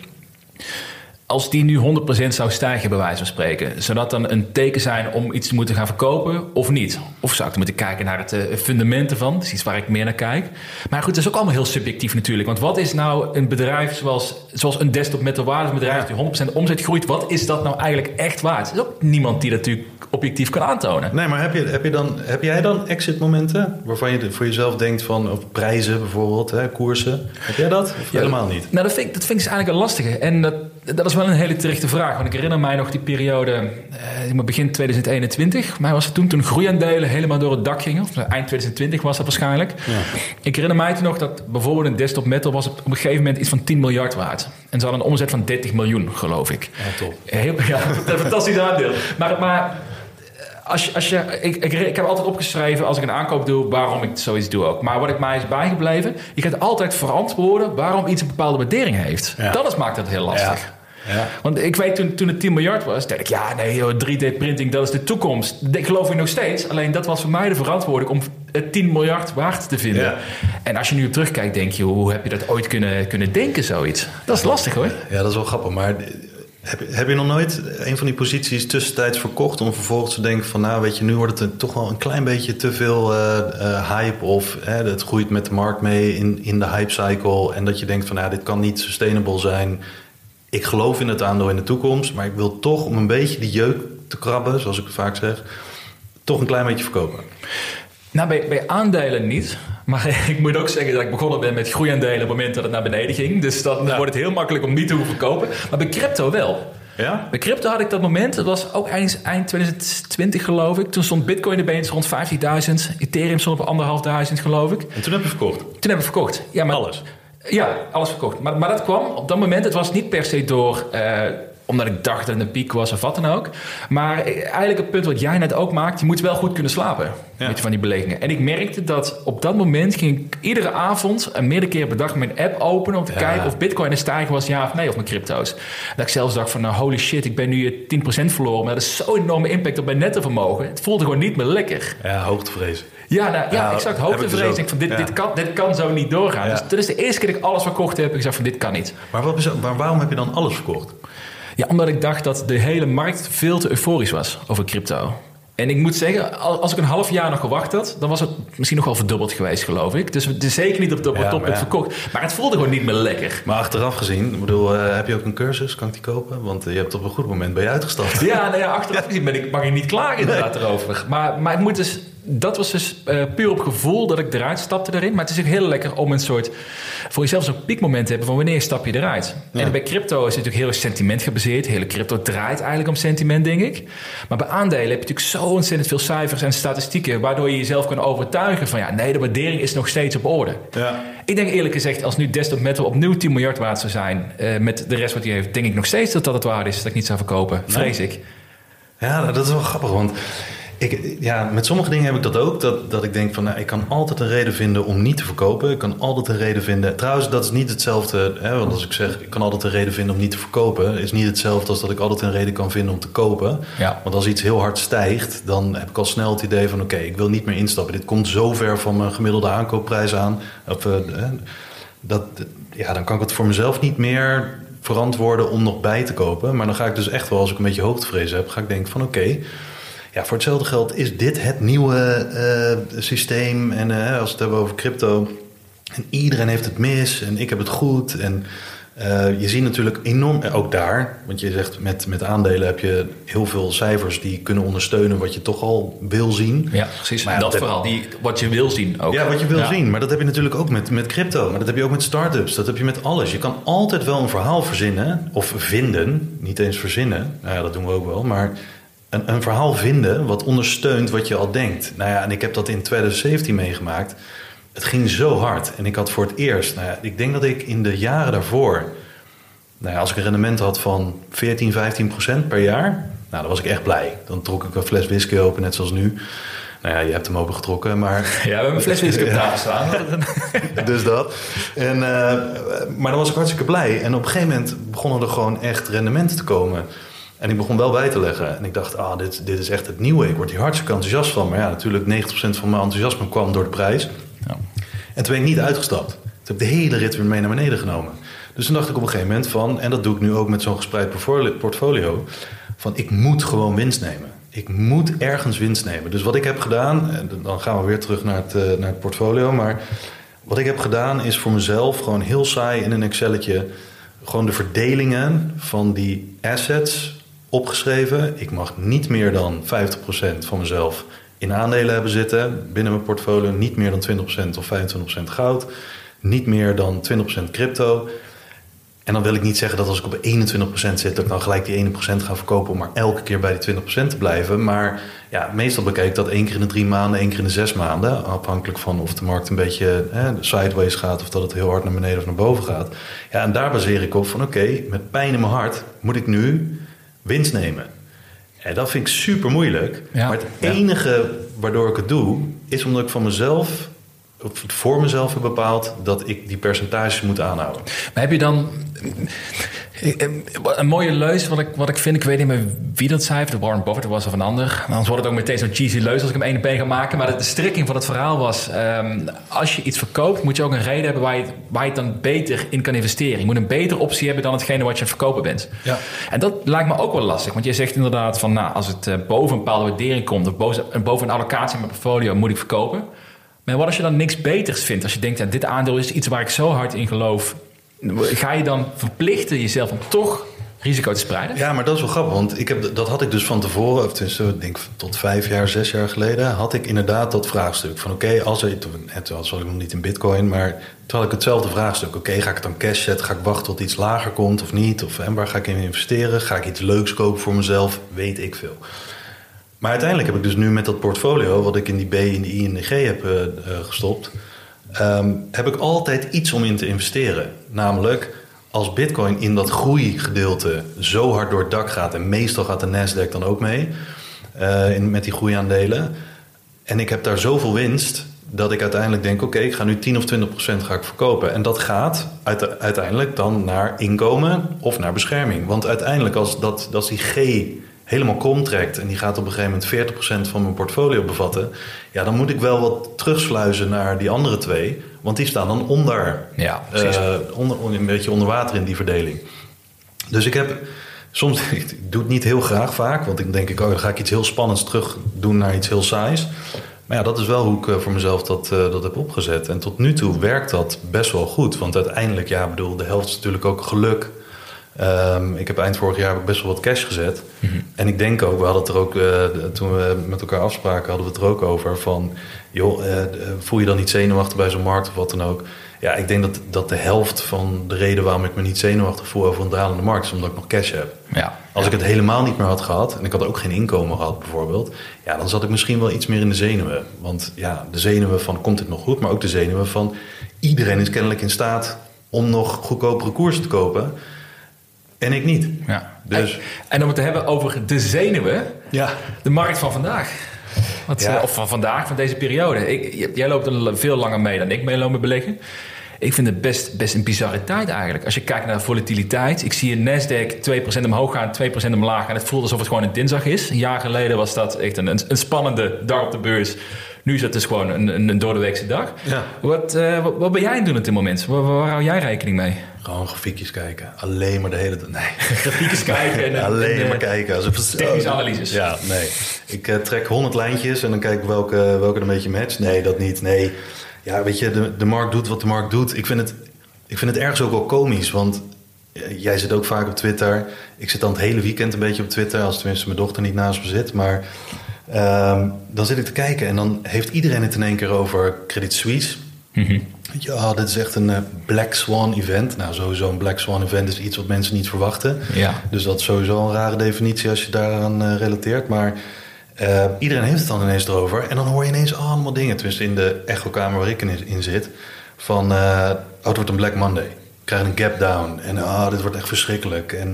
als die nu 100% zou stijgen, bij wijze van spreken, zou dat dan een teken zijn om iets te moeten gaan verkopen of niet? Of zou ik moeten kijken naar het uh, fundament ervan? Dat is iets waar ik meer naar kijk. Maar goed, dat is ook allemaal heel subjectief natuurlijk. Want wat is nou een bedrijf zoals, zoals een desktop met een waardebedrijf die 100% omzet groeit? Wat is dat nou eigenlijk echt waard? Er is ook niemand die dat natuurlijk objectief kan aantonen. Nee, maar heb, je, heb, je dan, heb jij dan exit momenten waarvan je voor jezelf denkt van of prijzen bijvoorbeeld, hè, koersen? Heb jij dat? Of ja, helemaal niet? Nou, dat vind, ik, dat vind ik dus eigenlijk een lastige. En dat, dat is wel een hele terechte vraag. Want ik herinner mij nog die periode, eh, begin 2021. Maar was het toen, toen groeiaandelen helemaal door het dak gingen. Of eind 2020 was dat waarschijnlijk. Ja. Ik herinner mij toen nog dat bijvoorbeeld een desktop metal was op, op een gegeven moment iets van 10 miljard waard. En ze hadden een omzet van 30 miljoen, geloof ik. Ja, top. Heel, ja, een fantastisch aandeel. Maar, maar als je, als je, ik, ik, ik, heb altijd opgeschreven als ik een aankoop doe, waarom ik zoiets doe ook. Maar wat ik mij is bijgebleven, je gaat altijd verantwoorden waarom iets een bepaalde waardering heeft. Ja. Dat is, maakt het heel lastig. Ja. Want ik weet toen, toen het 10 miljard was, dacht ik, ja, nee, 3D-printing, dat is de toekomst. Dat geloof ik nog steeds. Alleen dat was voor mij de verantwoording om het 10 miljard waard te vinden. Ja. En als je nu op terugkijkt, denk je, hoe heb je dat ooit kunnen, kunnen denken, zoiets? Dat is lastig hoor. Ja, dat is wel grappig. Maar heb, je nog nooit een van die posities tussentijds verkocht om vervolgens te denken van nou weet je, nu wordt het toch wel een klein beetje te veel uh, uh, hype of uh, het groeit met de markt mee in, in de hype cycle en dat je denkt van nou dit kan niet sustainable zijn. Ik geloof in het aandeel in de toekomst, maar ik wil toch om een beetje die jeuk te krabben, zoals ik vaak zeg, toch een klein beetje verkopen. Nou, bij, bij aandelen niet. Maar ik moet ook zeggen dat ik begonnen ben met groeiaandelen op het moment dat het naar beneden ging. Dus dan wordt het heel makkelijk om niet te hoeven kopen. Maar bij crypto wel. Ja? Bij crypto had ik dat moment, dat was ook eind, eind 2020 geloof ik. Toen stond Bitcoin erbij rond 15.000. Ethereum stond op anderhalfduizend geloof ik. En toen heb je verkocht? Toen heb ik verkocht. Ja, maar, Alles? Ja, alles verkocht. Maar, maar dat kwam op dat moment, het was niet per se door... eh, omdat ik dacht dat het een piek was of wat dan ook. Maar eigenlijk het punt wat jij net ook maakt... je moet wel goed kunnen slapen Ja. weet je, van die belegingen. En ik merkte dat op dat moment ging ik iedere avond... en meerdere keer per dag mijn app openen... om te Ja. kijken of bitcoin een stijgen was, ja of nee, of mijn crypto's. Dat ik zelfs dacht van, nou holy shit, ik ben nu 10% verloren. Maar dat is zo'n enorme impact op mijn nettovermogen. Het voelde gewoon niet meer lekker. Ja, hoogtevrees. Ja, nou, ja, Ja, exact. dus Hoogtevrees. Ik van dit, Ja. dit, kan, dit kan zo niet doorgaan. Ja. Dus dat is de eerste keer dat ik alles verkocht heb. Ik zei van dit kan niet. Maar, wat is, maar waarom heb je dan alles verkocht? Ja, omdat ik dacht dat de hele markt veel te euforisch was over crypto. En ik moet zeggen, al- als ik een half jaar nog gewacht had, dan was het misschien nog wel verdubbeld geweest, geloof ik. Dus het is zeker niet op de, op het Ja, toppunt ja. verkocht. Maar het voelde gewoon niet meer lekker. Maar achteraf gezien, ik bedoel, eh, heb je ook een cursus? Kan ik die kopen? Want eh, je hebt op een goed moment ben je uitgestapt. Ja, nou ja, achteraf gezien ben ik, mag ik niet klagen inderdaad erover. Maar, maar ik moet dus, dat was dus eh, puur op gevoel dat ik eruit stapte erin. Maar het is ook heel lekker om een soort, voor jezelf zo'n piekmoment hebben van wanneer stap je eruit. En bij crypto is het natuurlijk heel erg sentiment gebaseerd. Hele crypto draait eigenlijk om sentiment, denk ik. Maar bij aandelen heb je natuurlijk zo ontzettend veel cijfers en statistieken, waardoor je jezelf kan overtuigen van ja, nee, de waardering is nog steeds op orde. Ja. Ik denk eerlijk gezegd, als nu Desktop Metal opnieuw 10 miljard waard zou zijn, eh, met de rest wat hij heeft, denk ik nog steeds dat dat het waard is dat ik niet zou verkopen. Vrees ik. Ja, dat is wel grappig, want ik, ja, met sommige dingen heb ik dat ook. Dat, dat ik denk van, nou, ik kan altijd een reden vinden om niet te verkopen. Ik kan altijd een reden vinden... Trouwens, dat is niet hetzelfde, hè, want als ik zeg... ik kan altijd een reden vinden om niet te verkopen... is niet hetzelfde als dat ik altijd een reden kan vinden om te kopen. Ja. Want als iets heel hard stijgt, dan heb ik al snel het idee van... oké, ik wil niet meer instappen. Dit komt zo ver van mijn gemiddelde aankoopprijs aan. Of, eh, dat, ja, dan kan ik het voor mezelf niet meer verantwoorden om nog bij te kopen. Maar dan ga ik dus echt wel, als ik een beetje hoogtevrees heb... ga ik denken van oké, ja, voor hetzelfde geld is dit het nieuwe eh, systeem. En eh, als we het hebben over crypto... en iedereen heeft het mis en ik heb het goed... en eh, je ziet natuurlijk enorm, ook daar, want je zegt met, met aandelen heb je heel veel cijfers die kunnen ondersteunen wat je toch al wil zien. Ja, precies. Maar ja, dat dat- vooral, die, wat je wil zien ook. Ja, wat je wil Ja. zien. Maar dat heb je natuurlijk ook met, met crypto. Maar dat heb je ook met start-ups. Dat heb je met alles. Je kan altijd wel een verhaal verzinnen. Of vinden. Niet eens verzinnen. Nou ja, dat doen we ook wel. Maar een, een verhaal vinden wat ondersteunt wat je al denkt. Nou ja, en ik heb dat in 2017 meegemaakt. Het ging zo hard. En ik had voor het eerst... Nou ja, ik denk dat ik in de jaren daarvoor... Nou ja, als ik een rendement had van 14, 15 procent per jaar... Nou, dan was ik echt blij. Dan trok ik een fles whisky open, net zoals nu. Nou ja, je hebt hem opengetrokken, maar... Ja, we hebben een fles whisky op tafel staan. dus dat. En, eh, maar dan was ik hartstikke blij. En op een gegeven moment begonnen er gewoon echt rendementen te komen. En ik begon wel bij te leggen. En ik dacht, ah, dit, dit is echt het nieuwe. Ik word hier hartstikke enthousiast van. Maar ja, natuurlijk 90% van mijn enthousiasme kwam door de prijs. Ja. En toen ben ik niet uitgestapt. Toen heb ik de hele rit weer mee naar beneden genomen. Dus toen dacht ik op een gegeven moment van... en dat doe ik nu ook met zo'n gespreid portfolio- portfolio... van ik moet gewoon winst nemen. Ik moet ergens winst nemen. Dus wat ik heb gedaan... en dan gaan we weer terug naar het, eh, naar het portfolio... maar wat ik heb gedaan is voor mezelf gewoon heel saai in een Excelletje... gewoon de verdelingen van die assets opgeschreven. Ik mag niet meer dan 50% van mezelf in aandelen hebben zitten binnen mijn portfolio. Niet meer dan 20% of 25% goud. Niet meer dan 20% crypto. En dan wil ik niet zeggen dat als ik op 21% zit, dat ik dan gelijk die 1% ga verkopen om maar elke keer bij die 20% te blijven. Maar ja, meestal bekijk ik dat één keer in de drie maanden, één keer in de zes maanden. Afhankelijk van of de markt een beetje hè, sideways gaat of dat het heel hard naar beneden of naar boven gaat. Ja, en daar baseer ik op van oké, met pijn in mijn hart moet ik nu winst nemen. En dat vind ik super moeilijk. Ja. Maar het enige waardoor ik het doe, is omdat ik van mezelf, voor mezelf heb bepaald dat ik die percentages moet aanhouden. Maar heb je dan een mooie leus, wat ik, wat ik vind, ik weet niet meer wie dat zei, of de Warren Buffett was of een ander. Anders wordt het ook meteen zo'n cheesy leus als ik hem één op één ga maken. Maar de, de strekking van het verhaal was, ehm, als je iets verkoopt, moet je ook een reden hebben waar je, het- waar je het dan beter in kan investeren. Je moet een betere optie hebben dan hetgene wat je aan het verkopen bent. Ja. En dat lijkt me ook wel lastig, want je zegt inderdaad van, nou, als het eh, boven een bepaalde waardering komt, of boven, boven een allocatie in mijn portfolio, moet ik verkopen. Maar wat als je dan niks beters vindt? Als je denkt, ja, dit aandeel is iets waar ik zo hard in geloof. Ga je dan verplichten jezelf om toch risico te spreiden. Ja, maar dat is wel grappig, want ik heb, dat had ik dus van tevoren, of tenminste, denk tot vijf jaar, zes jaar geleden, had ik inderdaad dat vraagstuk van oké, als er, toen was ik nog niet in bitcoin, maar toen had ik hetzelfde vraagstuk. Oké, ga ik het dan cash zetten? Ga ik wachten tot iets lager komt of niet? Of en waar ga ik in investeren? Ga ik iets leuks kopen voor mezelf? Weet ik veel. Maar uiteindelijk heb ik dus nu met dat portfolio, wat ik in die B, in de I en de G heb uh, gestopt, um, heb ik altijd iets om in te investeren. Namelijk, als Bitcoin in dat groeigedeelte zo hard door het dak gaat, en meestal gaat de Nasdaq dan ook mee uh, in, met die groeiaandelen, en ik heb daar zoveel winst dat ik uiteindelijk denk: oké, ik ga nu 10 of 20 procent ga ik verkopen. En dat gaat uiteindelijk dan naar inkomen of naar bescherming. Want uiteindelijk, als, dat, als die G helemaal krom trekt en die gaat op een gegeven moment 40% van mijn portfolio bevatten, ja, dan moet ik wel wat terugsluizen naar die andere twee, want die staan dan onder, ja, uh, onder een beetje onder water in die verdeling. Dus ik heb soms, ik doe het niet heel graag vaak, want ik denk ik, oh, dan ga ik iets heel spannends terug doen naar iets heel saais. Maar ja, dat is wel hoe ik voor mezelf dat, uh, dat heb opgezet. En tot nu toe werkt dat best wel goed. Want uiteindelijk, ja, bedoel, de helft is natuurlijk ook geluk. Um, ik heb eind vorig jaar best wel wat cash gezet. Mm -hmm. En ik denk ook, we hadden het er ook, uh, toen we met elkaar afspraken, hadden we het er ook over van, joh, uh, voel je dan niet zenuwachtig bij zo'n markt of wat dan ook? Ja, ik denk dat, dat de helft van de reden waarom ik me niet zenuwachtig voel over een dalende markt is omdat ik nog cash heb. Ja. Als ik het helemaal niet meer had gehad en ik had ook geen inkomen gehad bijvoorbeeld, ja, dan zat ik misschien wel iets meer in de zenuwen. Want ja, de zenuwen van komt het nog goed, maar ook de zenuwen van iedereen is kennelijk in staat om nog goedkopere koersen te kopen. En ik niet. Ja. Dus. En om het te hebben over de zenuwen, ja. de markt van vandaag. Wat, ja. Of van vandaag, van deze periode. Ik, jij loopt er veel langer mee dan ik mee loop met beleggen. Ik vind het best, best een bizarre tijd eigenlijk. Als je kijkt naar de volatiliteit. Ik zie een Nasdaq 2% omhoog gaan, 2% omlaag. En het voelt alsof het gewoon een dinsdag is. Een jaar geleden was dat echt een, een spannende dag op de beurs. Nu is het dus gewoon een, een, een doordeweekse dag. Ja. Wat, uh, wat, wat, ben jij aan het doen op dit moment? Waar, waar hou jij rekening mee? Gewoon grafiekjes kijken. Alleen maar de hele tijd. Nee. Grafiekjes kijken. En, Alleen en, maar kijken. Alsof het, technische analyses. Ja, nee. Ik uh, trek 100 lijntjes en dan kijk ik welke, welke er een beetje matcht. Nee, dat niet. Nee. Ja, weet je, de, de markt doet wat de markt doet. Ik vind het, ik vind het ergens ook wel komisch, want jij zit ook vaak op Twitter. Ik zit dan het hele weekend een beetje op Twitter, als tenminste mijn dochter niet naast me zit. Maar um, dan zit ik te kijken en dan heeft iedereen het in één keer over Credit Suisse. Mm -hmm. Ja, dit is echt een uh, Black Swan event. Nou, sowieso een Black Swan event is iets wat mensen niet verwachten. Ja. Dus dat is sowieso een rare definitie als je daaraan uh, relateert. Maar uh, iedereen heeft het dan ineens erover. En dan hoor je ineens allemaal dingen. Tenminste in de echokamer waar ik in, in zit. Van, oh, het wordt een Black Monday. Ik krijg een gap down. En oh, dit wordt echt verschrikkelijk. En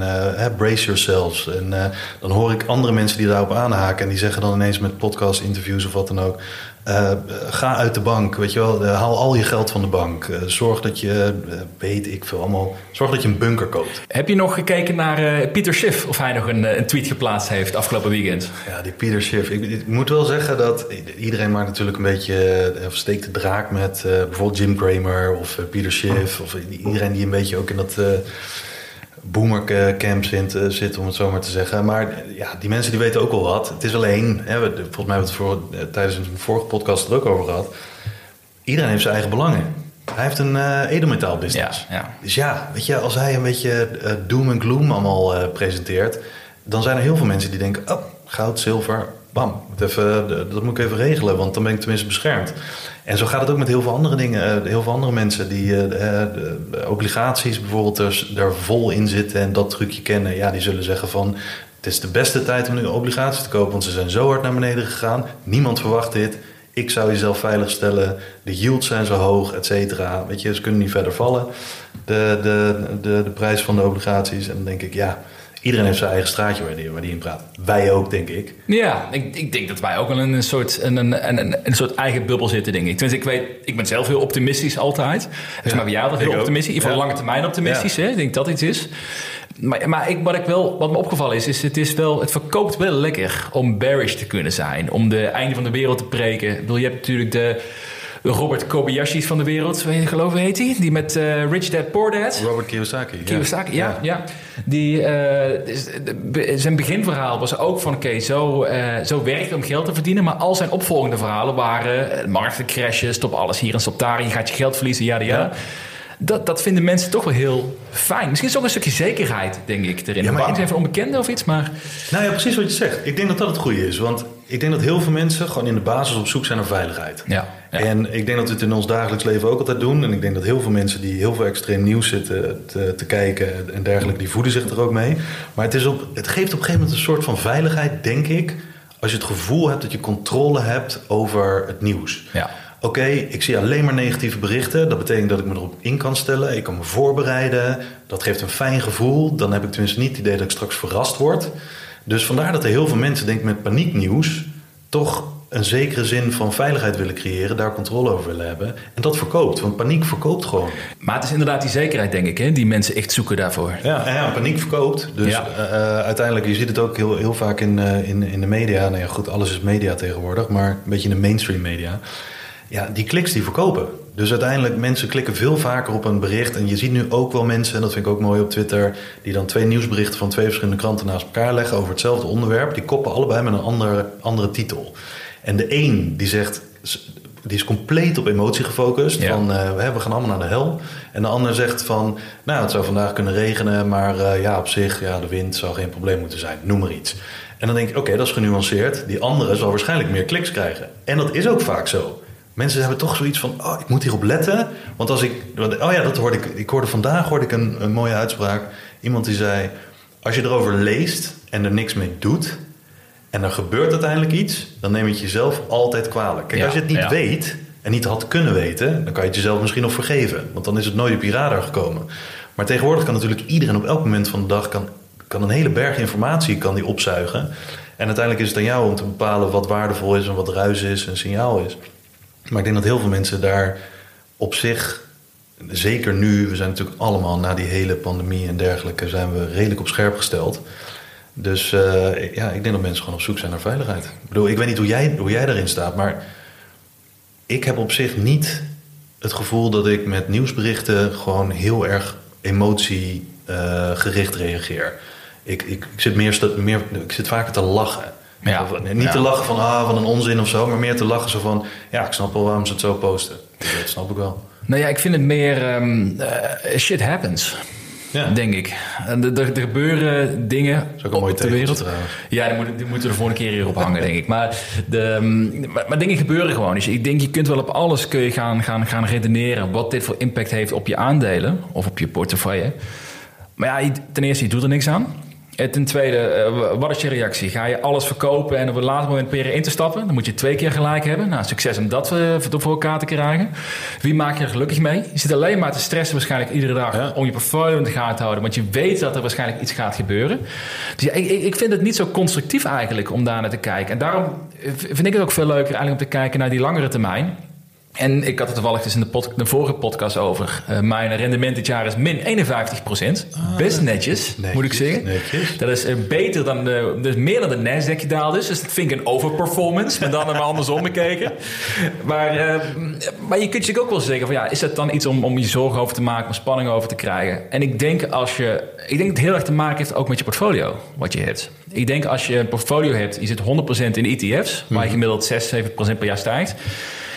brace yourselves. En dan hoor ik andere mensen die daarop aanhaken. En die zeggen dan ineens met podcast interviews of wat dan ook. Uh, ga uit de bank, weet je wel. Uh, haal al je geld van de bank. Uh, zorg dat je, weet ik veel allemaal, zorg dat je een bunker koopt. Heb je nog gekeken naar Pieter Schiff of hij nog een, een, tweet geplaatst heeft afgelopen weekend? Ja, die Pieter Schiff. Ik, ik, moet wel zeggen dat iedereen maakt natuurlijk een beetje, of steekt de draak met bijvoorbeeld Jim Cramer of Pieter Schiff. Of iedereen die een beetje ook in dat boomercamp zit, zit, om het zo maar te zeggen. Maar ja, die mensen die weten ook wel wat. Het is alleen, hè, we, volgens mij hebben we het voor, tijdens een vorige podcast er ook over gehad. Iedereen heeft zijn eigen belangen. Hij heeft een uh, edelmetaalbusiness. Ja, ja. Dus ja, weet je, als hij een beetje uh, doom en gloom allemaal uh, presenteert... dan zijn er heel veel mensen die denken... oh, goud, zilver, bam, moet even, dat moet ik even regelen... want dan ben ik tenminste beschermd. En zo gaat het ook met heel veel andere dingen. Heel veel andere mensen die uh, de obligaties bijvoorbeeld daar vol in zitten en dat trucje kennen. Ja, die zullen zeggen van het is de beste tijd om nu obligaties te kopen. Want ze zijn zo hard naar beneden gegaan. Niemand verwacht dit. Ik zou jezelf veilig stellen. De yields zijn zo hoog, et cetera. Weet je, ze kunnen niet verder vallen. De, de, de, de prijs van de obligaties. En dan denk ik, ja, Iedereen heeft zijn eigen straatje waar die, waar die in praat. Wij ook, denk ik. Ja, ik, ik denk dat wij ook wel in een soort, een, een, een, een soort eigen bubbel zitten, denk ik. Tenminste, ik, weet, ik ben zelf heel optimistisch altijd. Ja, maar jou dat heel optimistisch. In ieder geval ja. lange termijn optimistisch. Ja. Hè? Ik denk dat iets is. Maar, maar ik, wat, ik wel, wat me opgevallen is, is het, is wel, het verkoopt wel lekker om bearish te kunnen zijn. Om de einde van de wereld te preken. Ik bedoel, je hebt natuurlijk de Robert Kobayashi's van de wereld, geloof ik, heet hij? Die met uh, Rich Dad Poor Dad. Robert Kiyosaki. Kiyosaki, ja. ja, ja. Die, uh, zijn beginverhaal was ook van, oké, okay, zo, uh, zo werkt om geld te verdienen. Maar al zijn opvolgende verhalen waren, markten crashen, stop alles hier en stop daar. Je gaat je geld verliezen, ja, ja. Dat, dat vinden mensen toch wel heel fijn. Misschien is ook een stukje zekerheid, denk ik, erin. Ja, maar Bang zijn voor onbekende of iets, maar... Nou ja, precies wat je zegt. Ik denk dat dat het goede is. Want ik denk dat heel veel mensen gewoon in de basis op zoek zijn naar veiligheid. Ja, En ik denk dat we het in ons dagelijks leven ook altijd doen. En ik denk dat heel veel mensen die heel veel extreem nieuws zitten te, te kijken en dergelijke, die voeden zich er ook mee. Maar het, is op, het geeft op een gegeven moment een soort van veiligheid, denk ik. Als je het gevoel hebt dat je controle hebt over het nieuws. Ja. Oké, ik zie alleen maar negatieve berichten. Dat betekent dat ik me erop in kan stellen. Ik kan me voorbereiden. Dat geeft een fijn gevoel. Dan heb ik tenminste niet het idee dat ik straks verrast word. Dus vandaar dat er heel veel mensen, denk ik, met panieknieuws toch een zekere zin van veiligheid willen creëren, daar controle over willen hebben. En dat verkoopt, want paniek verkoopt gewoon. Maar het is inderdaad die zekerheid, denk ik, hè, die mensen echt zoeken daarvoor. Ja, ja paniek verkoopt. Dus ja. uh, uiteindelijk, je ziet het ook heel, heel vaak in, uh, in, in de media. Nou ja, goed, alles is media tegenwoordig, maar een beetje in de mainstream media. Ja, die kliks die verkopen. Dus uiteindelijk, mensen klikken veel vaker op een bericht. En je ziet nu ook wel mensen, en dat vind ik ook mooi op Twitter... die dan twee nieuwsberichten van twee verschillende kranten naast elkaar leggen... over hetzelfde onderwerp. Die koppen allebei met een andere, andere titel. En de een die zegt, die is compleet op emotie gefocust. Van uh, we gaan allemaal naar de hel. En de ander zegt van, nou het zou vandaag kunnen regenen, maar uh, ja op zich, ja de wind zou geen probleem moeten zijn. Noem maar iets. En dan denk ik, oké, okay, dat is genuanceerd. Die andere zal waarschijnlijk meer kliks krijgen. En dat is ook vaak zo. Mensen hebben toch zoiets van, oh, ik moet hierop letten. Want als ik, oh ja, dat hoorde ik. Ik hoorde vandaag hoorde ik een, een mooie uitspraak. Iemand die zei, als je erover leest en er niks mee doet, en er gebeurt uiteindelijk iets, dan neem je het jezelf altijd kwalijk. Kijk, als je het niet weet en niet had kunnen weten, dan kan je het jezelf misschien nog vergeven. Want dan is het nooit op je radar gekomen. Maar tegenwoordig kan natuurlijk iedereen op elk moment van de dag kan, kan een hele berg informatie kan die opzuigen. En uiteindelijk is het aan jou om te bepalen wat waardevol is en wat ruis is en signaal is. Maar ik denk dat heel veel mensen daar op zich, zeker nu, we zijn natuurlijk allemaal na die hele pandemie en dergelijke, zijn we redelijk op scherp gesteld. Dus uh, ja, ik denk dat mensen gewoon op zoek zijn naar veiligheid. Ik bedoel, ik weet niet hoe jij, hoe jij daarin staat, maar ik heb op zich niet het gevoel dat ik met nieuwsberichten gewoon heel erg emotiegericht uh, reageer. Ik, ik, ik, zit meer, meer, ik zit vaker te lachen. Ja, niet ja. te lachen van, ah, van een onzin of zo, maar meer te lachen zo van, ja, ik snap wel waarom ze het zo posten. Dat snap ik wel. Nou ja, ik vind het meer um, uh, shit happens. Ja. Denk ik. Er, er, gebeuren dingen dat ook op de wereld. Ja, die moeten, die moeten we de volgende keer hier op hangen, denk ik. Maar, de, maar, maar, dingen gebeuren gewoon. Dus ik denk, je kunt wel op alles kun je gaan, gaan, gaan redeneren... wat dit voor impact heeft op je aandelen of op je portefeuille. Maar ja, ten eerste, je doet er niks aan. En ten tweede, uh, wat is je reactie? Ga je alles verkopen en op een later moment proberen in te stappen? Dan moet je twee keer gelijk hebben. Nou, succes om dat uh, voor elkaar te krijgen. Wie maak je er gelukkig mee? Je zit alleen maar te stressen waarschijnlijk iedere dag ja. om je portfolio in de gaten te houden. Want je weet dat er waarschijnlijk iets gaat gebeuren. Dus ja, ik, ik vind het niet zo constructief eigenlijk om daar naar te kijken. En daarom vind ik het ook veel leuker eigenlijk om te kijken naar die langere termijn. En ik had het toevallig dus in de, pod, de vorige podcast over. Uh, mijn rendement dit jaar is min 51 procent. Ah, Best netjes, netjes, moet ik zeggen. Netjes. Dat is uh, beter dan de, dus meer dan de Nasdaq gedaald is. Dus dat vind ik een overperformance. maar dan maar andersom bekeken. Maar, uh, maar je kunt je ook wel zeggen van ja, is dat dan iets om, om je zorgen over te maken, om spanning over te krijgen? En ik denk als je, ik denk dat het heel erg te maken heeft ook met je portfolio, wat je hebt. Ik denk als je een portfolio hebt, je zit 100% in ETF's, waar je mhm. gemiddeld 6, 7% per jaar stijgt.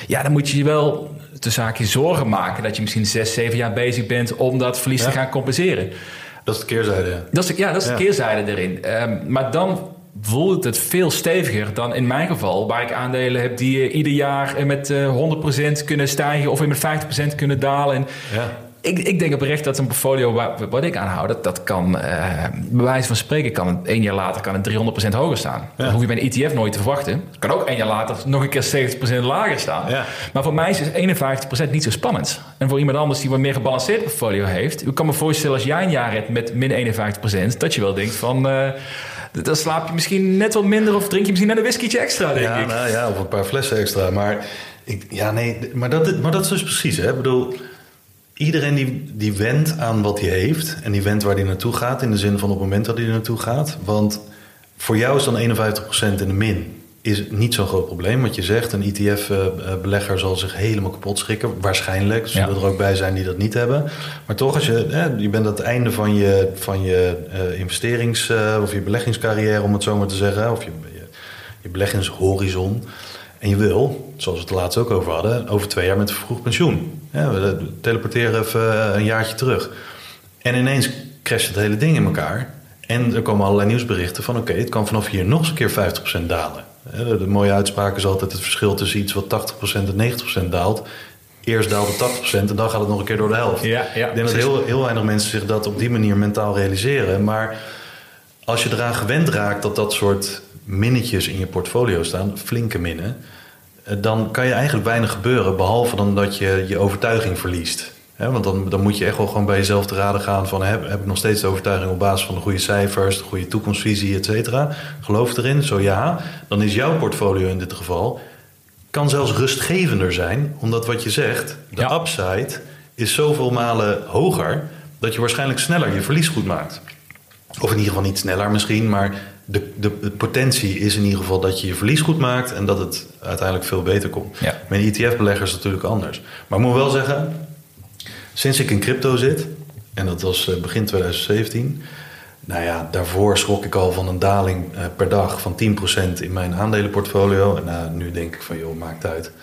Ja, dan moet je je wel de zaakje zorgen maken dat je misschien zes, zeven jaar bezig bent om dat verlies te gaan compenseren. Dat is de keerzijde. Ja, dat is de, ja, dat is de keerzijde erin. Um, maar dan voelt het veel steviger dan in mijn geval, waar ik aandelen heb die uh, ieder jaar met uh, 100% kunnen stijgen of weer met 50% kunnen dalen. En ja ik, ik denk oprecht dat een portfolio waar, wat ik aanhoud, dat, dat kan, uh, bij wijze van spreken, kan het één jaar later kan het 300% hoger staan. Ja. Dat hoef je bij een ETF nooit te verwachten. Het kan ook één jaar later nog een keer 70% lager staan. Ja. Maar voor mij is 51% niet zo spannend. En voor iemand anders die wat meer gebalanceerd portfolio heeft, ik kan me voorstellen als jij een jaar hebt met min 51%, dat je wel denkt van. Uh, dan slaap je misschien net wat minder of drink je misschien net een whiskytje extra, denk ja, ik. Nou ja, of een paar flessen extra. Maar, ik, ja, nee, maar, dat, maar dat is dus precies. Hè? Ik bedoel, iedereen die, die wendt aan wat hij heeft en die wendt waar hij naartoe gaat, in de zin van op het moment dat hij er naartoe gaat. Want voor jou is dan 51% in de min is niet zo'n groot probleem. Wat je zegt, een ETF-belegger zal zich helemaal kapot schrikken. Waarschijnlijk. Er zullen er ook bij zijn die dat niet hebben. Maar toch, als je, je bent aan het einde van je, van je uh, investerings- uh, of je beleggingscarrière, om het zo maar te zeggen. Of je, je, je beleggingshorizon. En je wil, zoals we het laatst ook over hadden, over twee jaar met vervroegd pensioen. Ja, we teleporteren even een jaartje terug. En ineens crasht het hele ding in elkaar. En er komen allerlei nieuwsberichten van oké, het kan vanaf hier nog eens een keer 50% dalen. De mooie uitspraak is altijd het verschil tussen iets wat 80% en 90% daalt. Eerst daalt het 80% en dan gaat het nog een keer door de helft. Ja, ja, ik denk dat heel, heel weinig mensen zich dat op die manier mentaal realiseren. Maar als je eraan gewend raakt dat dat soort minnetjes in je portfolio staan, flinke minnen, eh, dan kan je eigenlijk weinig gebeuren, behalve dan dat je je overtuiging verliest. want dan, dan moet je echt wel gewoon bij jezelf te raden gaan van heb, heb ik nog steeds de overtuiging op basis van de goede cijfers, de goede toekomstvisie, et cetera. Geloof erin, zo ja, dan is jouw portfolio in dit geval kan zelfs rustgevender zijn, omdat wat je zegt, de upside is zoveel malen hoger dat je waarschijnlijk sneller je verlies goed maakt. Of in ieder geval niet sneller misschien, maar de, de, de, potentie is in ieder geval dat je je verlies goed maakt en dat het uiteindelijk veel beter komt. Ja. Met ETF-beleggers is natuurlijk anders. Maar ik moet wel zeggen, sinds ik in crypto zit, en dat was eh, begin 2017, nou ja, daarvoor schrok ik al van een daling uh, per dag van 10% in mijn aandelenportfolio. En uh, nu denk ik van, joh, maakt uit. 10%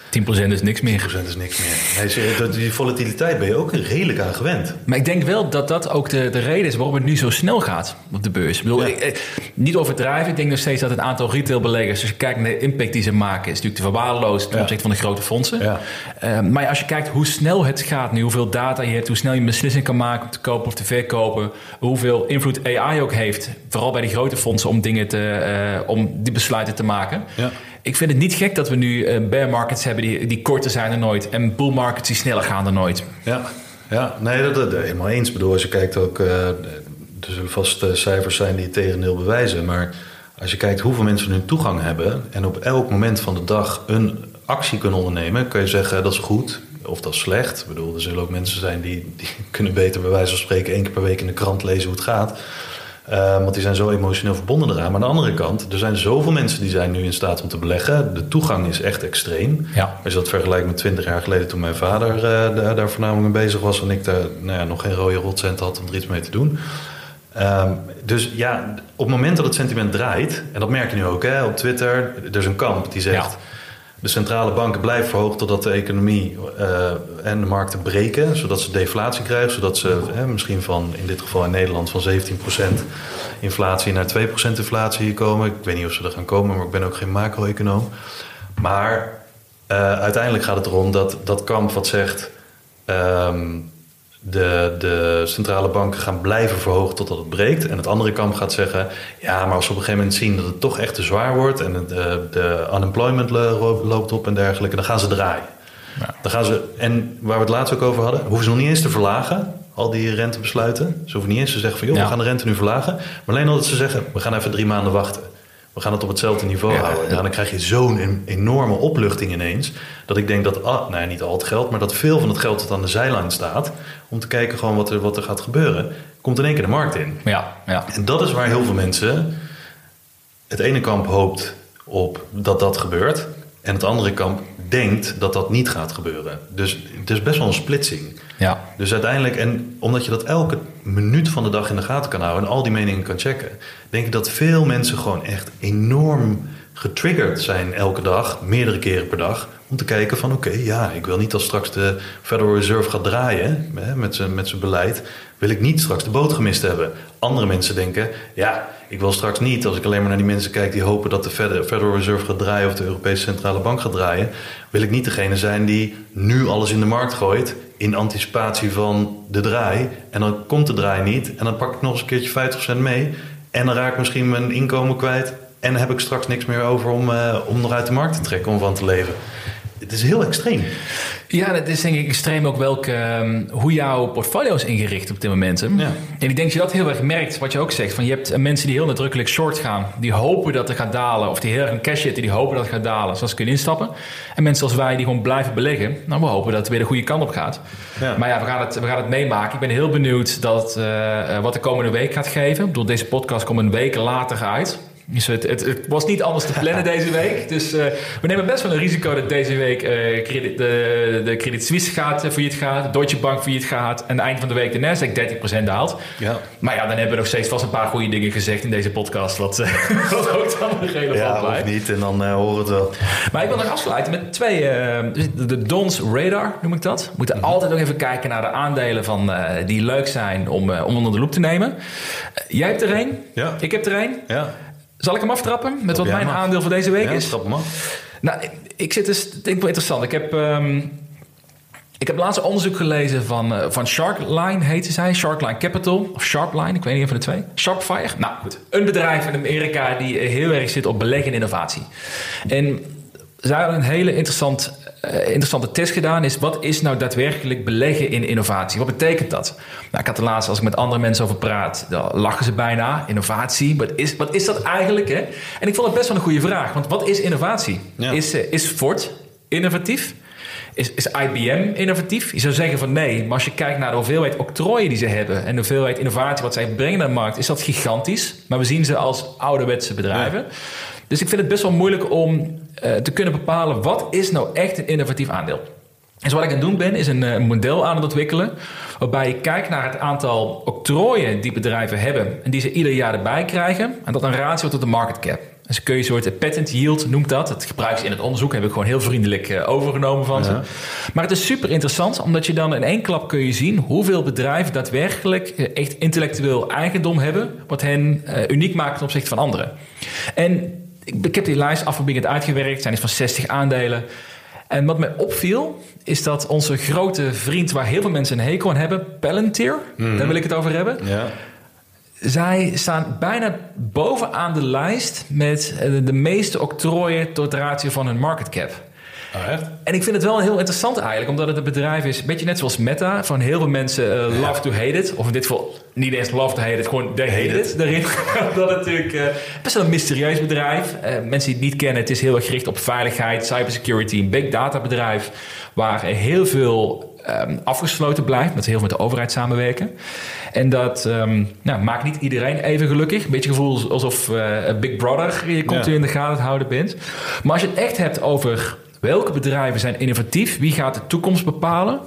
is niks meer. 10% is niks meer. Nee, die volatiliteit ben je ook redelijk aan gewend. Maar ik denk wel dat dat ook de, de reden is waarom het nu zo snel gaat op de beurs. Ik bedoel, ja. ik, niet overdrijven. Ik denk nog steeds dat het aantal retailbeleggers, als je kijkt naar de impact die ze maken, is natuurlijk te verwaarloosd ten ja. opzichte van de grote fondsen. Ja. Uh, maar als je kijkt hoe snel het gaat nu, hoeveel data je hebt, hoe snel je een beslissing kan maken om te kopen of te verkopen, hoeveel invloed AI ook heeft, vooral bij die grote fondsen, om dingen te, uh, om die besluiten te maken. Ja. Ik vind het niet gek dat we nu uh, bear markets hebben die, die korter zijn dan nooit en bull markets die sneller gaan dan nooit. Ja, ja nee, dat, dat, helemaal eens. Ik bedoel, als je kijkt ook, uh, er zullen vast cijfers zijn die het tegendeel bewijzen, maar als je kijkt hoeveel mensen nu toegang hebben en op elk moment van de dag een actie kunnen ondernemen, kun je zeggen dat is goed of dat is slecht. Ik bedoel, er zullen ook mensen zijn die, die kunnen beter bij wijze van spreken één keer per week in de krant lezen hoe het gaat. Uh, want die zijn zo emotioneel verbonden eraan. Maar aan de andere kant, er zijn zoveel mensen die zijn nu in staat om te beleggen. De toegang is echt extreem. Ja. Als je dat vergelijkt met 20 jaar geleden toen mijn vader uh, daar, daar voornamelijk mee bezig was. En ik daar nou ja, nog geen rode rotcent had om er iets mee te doen. Um, dus ja, op het moment dat het sentiment draait, en dat merk je nu ook hè, op Twitter, er is een kamp die zegt. De centrale banken blijven verhogen totdat de economie uh, en de markten breken, zodat ze deflatie krijgen, zodat ze misschien van, in dit geval in Nederland, van 17% inflatie naar 2% inflatie komen. Ik weet niet of ze er gaan komen, maar ik ben ook geen macro-econoom. Maar uh, uiteindelijk gaat het erom dat dat kamp wat zegt. Um, de, de centrale banken gaan blijven verhogen totdat het breekt. En het andere kamp gaat zeggen: ja, maar als we op een gegeven moment zien dat het toch echt te zwaar wordt en de, de unemployment loopt op en dergelijke, dan gaan ze draaien. Ja. Dan gaan ze, en waar we het laatst ook over hadden, hoeven ze nog niet eens te verlagen, al die rentebesluiten. Ze hoeven niet eens te zeggen van joh, Ja. we gaan de rente nu verlagen. Maar alleen al dat ze zeggen, we gaan even drie maanden wachten. We gaan het op hetzelfde niveau Ja. houden. Nou, dan krijg je zo'n en- enorme opluchting ineens. Dat ik denk dat, ah, nou ja, niet al het geld, maar dat veel van het geld dat aan de zijlijn staat. om te kijken gewoon wat er, wat er gaat gebeuren. komt in één keer de markt in. Ja, ja. En dat is waar heel veel mensen. Het ene kamp hoopt op dat dat gebeurt. En het andere kamp denkt dat dat niet gaat gebeuren. Dus het is best wel een splitsing. Ja. Dus uiteindelijk, en omdat je dat elke minuut van de dag in de gaten kan houden en al die meningen kan checken, denk ik dat veel mensen gewoon echt enorm getriggerd zijn elke dag, meerdere keren per dag, om te kijken van oké, ja, ik wil niet als straks de Federal Reserve gaat draaien hè, met zijn met beleid, wil ik niet straks de boot gemist hebben. Andere mensen denken, ja, ik wil straks niet, als ik alleen maar naar die mensen kijk die hopen dat de Fed- Federal Reserve gaat draaien of de Europese Centrale Bank gaat draaien, wil ik niet degene zijn die nu alles in de markt gooit in anticipatie van de draai. En dan komt de draai niet en dan pak ik nog eens een keertje 50% mee en dan raak ik misschien mijn inkomen kwijt en heb ik straks niks meer over om, eh, om nog uit de markt te trekken om van te leven. Het is heel extreem. Ja, dat is denk ik extreem ook welke, ehm, hoe jouw portfolio is ingericht op dit moment. Ja. En ik denk dat je dat heel erg merkt, wat je ook zegt. Van je hebt eh, mensen die heel nadrukkelijk short gaan, die hopen dat het gaat dalen. Of die heel erg in cash zitten, die hopen dat het gaat dalen, zodat ze kunnen instappen. En mensen als wij die gewoon blijven beleggen. Nou, we hopen dat het weer de goede kant op gaat. Ja. Maar ja, we gaan, het, we gaan het meemaken. Ik ben heel benieuwd dat, eh, wat de komende week gaat geven. Ik bedoel, deze podcast komt een week later uit. Dus het, het, het, was niet anders te plannen deze week. Dus uh, we nemen best wel een risico dat deze week uh, credit, de, de Credit Suisse gaat, uh, failliet gaat, de Deutsche Bank failliet gaat en eind van de week de Nasdaq 30% daalt. Ja. Maar ja, dan hebben we nog steeds vast een paar goede dingen gezegd in deze podcast, wat, wat ook dan relevant ja, blijft. Ja, niet en dan horen we het wel. Maar ik wil nog afsluiten met twee, de Dons Radar noem ik dat. We moeten mm -hmm. altijd nog even kijken naar de aandelen van, die leuk zijn om, om onder de loep te nemen. jij hebt er een, ja. ik heb er een. Ja. Zal ik hem aftrappen met wat mijn maar. aandeel voor deze week ja, is? Trap hem Nou, ik, zit dus, denk ik wel interessant. Ik heb, um, ik heb laatst een onderzoek gelezen van, uh, van Sharkline, heette zij. Sharkline Capital, of Sharpline, ik weet niet van de twee. Sharpfire. Nou goed, een bedrijf in Amerika die heel erg zit op beleggen in innovatie. En zij hadden een hele interessant, interessante test gedaan. Is wat is nou daadwerkelijk beleggen in innovatie? Wat betekent dat? Nou, ik had de laatste, als ik met andere mensen over praat, dan lachen ze bijna. Innovatie, wat is, wat is dat eigenlijk? Hè? En ik vond het best wel een goede vraag. Want wat is innovatie? Ja. Is, uh, is Ford innovatief? Is, is IBM innovatief? Je zou zeggen van nee, maar als je kijkt naar de hoeveelheid octrooien die ze hebben en de hoeveelheid innovatie wat zij brengen naar de markt, is dat gigantisch. Maar we zien ze als ouderwetse bedrijven. Ja. Dus ik vind het best wel moeilijk om uh, te kunnen bepalen wat is nou echt een innovatief aandeel. Dus wat ik aan het doen ben, is een, een model aan het ontwikkelen. Waarbij ik kijk naar het aantal octrooien die bedrijven hebben. En die ze ieder jaar erbij krijgen. En dat een ratio tot de market cap. Dus kun je een soort patent yield noemt dat. Dat gebruiken ze in het onderzoek. Heb ik gewoon heel vriendelijk overgenomen van ze. Ja. Maar het is super interessant. Omdat je dan in één klap kun je zien hoeveel bedrijven daadwerkelijk echt intellectueel eigendom hebben. Wat hen uniek maakt ten opzichte van anderen. En ik, ik heb die lijst afgebied uitgewerkt. Het zijn iets van 60 aandelen. En wat mij opviel, is dat onze grote vriend, waar heel veel mensen een hekel aan hebben, Palantir, mm. daar wil ik het over hebben. Ja. Zij staan bijna bovenaan de lijst met de meeste octrooien tot ratio van hun market cap. Oh, echt? En ik vind het wel heel interessant eigenlijk, omdat het een bedrijf is, een beetje net zoals Meta, van heel veel mensen uh, love to hate it. Of in dit geval niet eens love to hate it, gewoon they hate, hate it. it. Daarin. dat natuurlijk uh, best wel een mysterieus bedrijf. Uh, mensen die het niet kennen, het is heel erg gericht op veiligheid, cybersecurity, een big data bedrijf, waar heel veel um, afgesloten blijft, met heel veel met de overheid samenwerken. En dat um, nou, maakt niet iedereen even gelukkig. Een beetje gevoel alsof Big Brother je continu ja. in de gaten houden bent. Maar als je het echt hebt over welke bedrijven zijn innovatief, wie gaat de toekomst bepalen,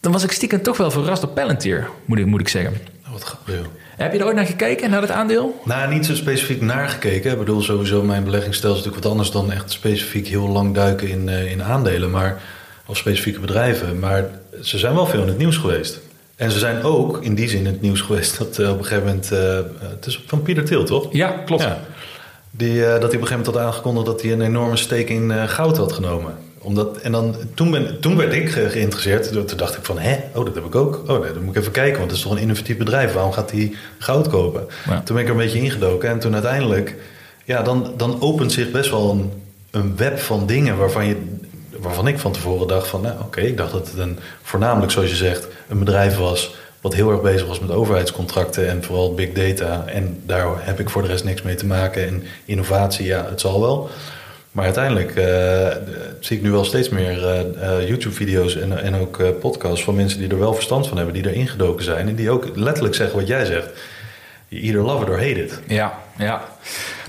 dan was ik stiekem toch wel verrast op Palantir, moet ik, moet ik zeggen. Wat grappig. Heb je er ooit naar gekeken, naar het aandeel? Nou, niet zo specifiek naar gekeken. Ik bedoel, sowieso mijn beleggingsstelsel is natuurlijk wat anders dan echt specifiek heel lang duiken in, uh, in aandelen. Maar, of specifieke bedrijven. Maar ze zijn wel veel in het nieuws geweest. En ze zijn ook in die zin in het nieuws geweest dat uh, op een gegeven moment... Uh, het is van Pieter Til, toch? Ja, klopt. Ja. Die, uh, dat hij op een gegeven moment had aangekondigd dat hij een enorme steek in goud had genomen. Omdat, en dan, toen, ben, toen werd ik ge geïnteresseerd. Toen dacht ik van, hè, oh, dat heb ik ook. Oh nee, dan moet ik even kijken, want het is toch een innovatief bedrijf. Waarom gaat hij goud kopen? Ja. Toen ben ik er een beetje ingedoken. En toen uiteindelijk, ja, dan, dan opent zich best wel een, een web van dingen waarvan, je, waarvan ik van tevoren dacht van, nou oké, ik dacht dat het een, voornamelijk zoals je zegt, een bedrijf was wat heel erg bezig was met overheidscontracten en vooral big data. En daar heb ik voor de rest niks mee te maken. En innovatie, ja, het zal wel. Maar uiteindelijk uh, zie ik nu wel steeds meer uh, uh, YouTube-video's en, en ook podcasts van mensen die er wel verstand van hebben, die er ingedoken zijn en die ook letterlijk zeggen wat jij zegt. You either love it hate it. Ja, ja.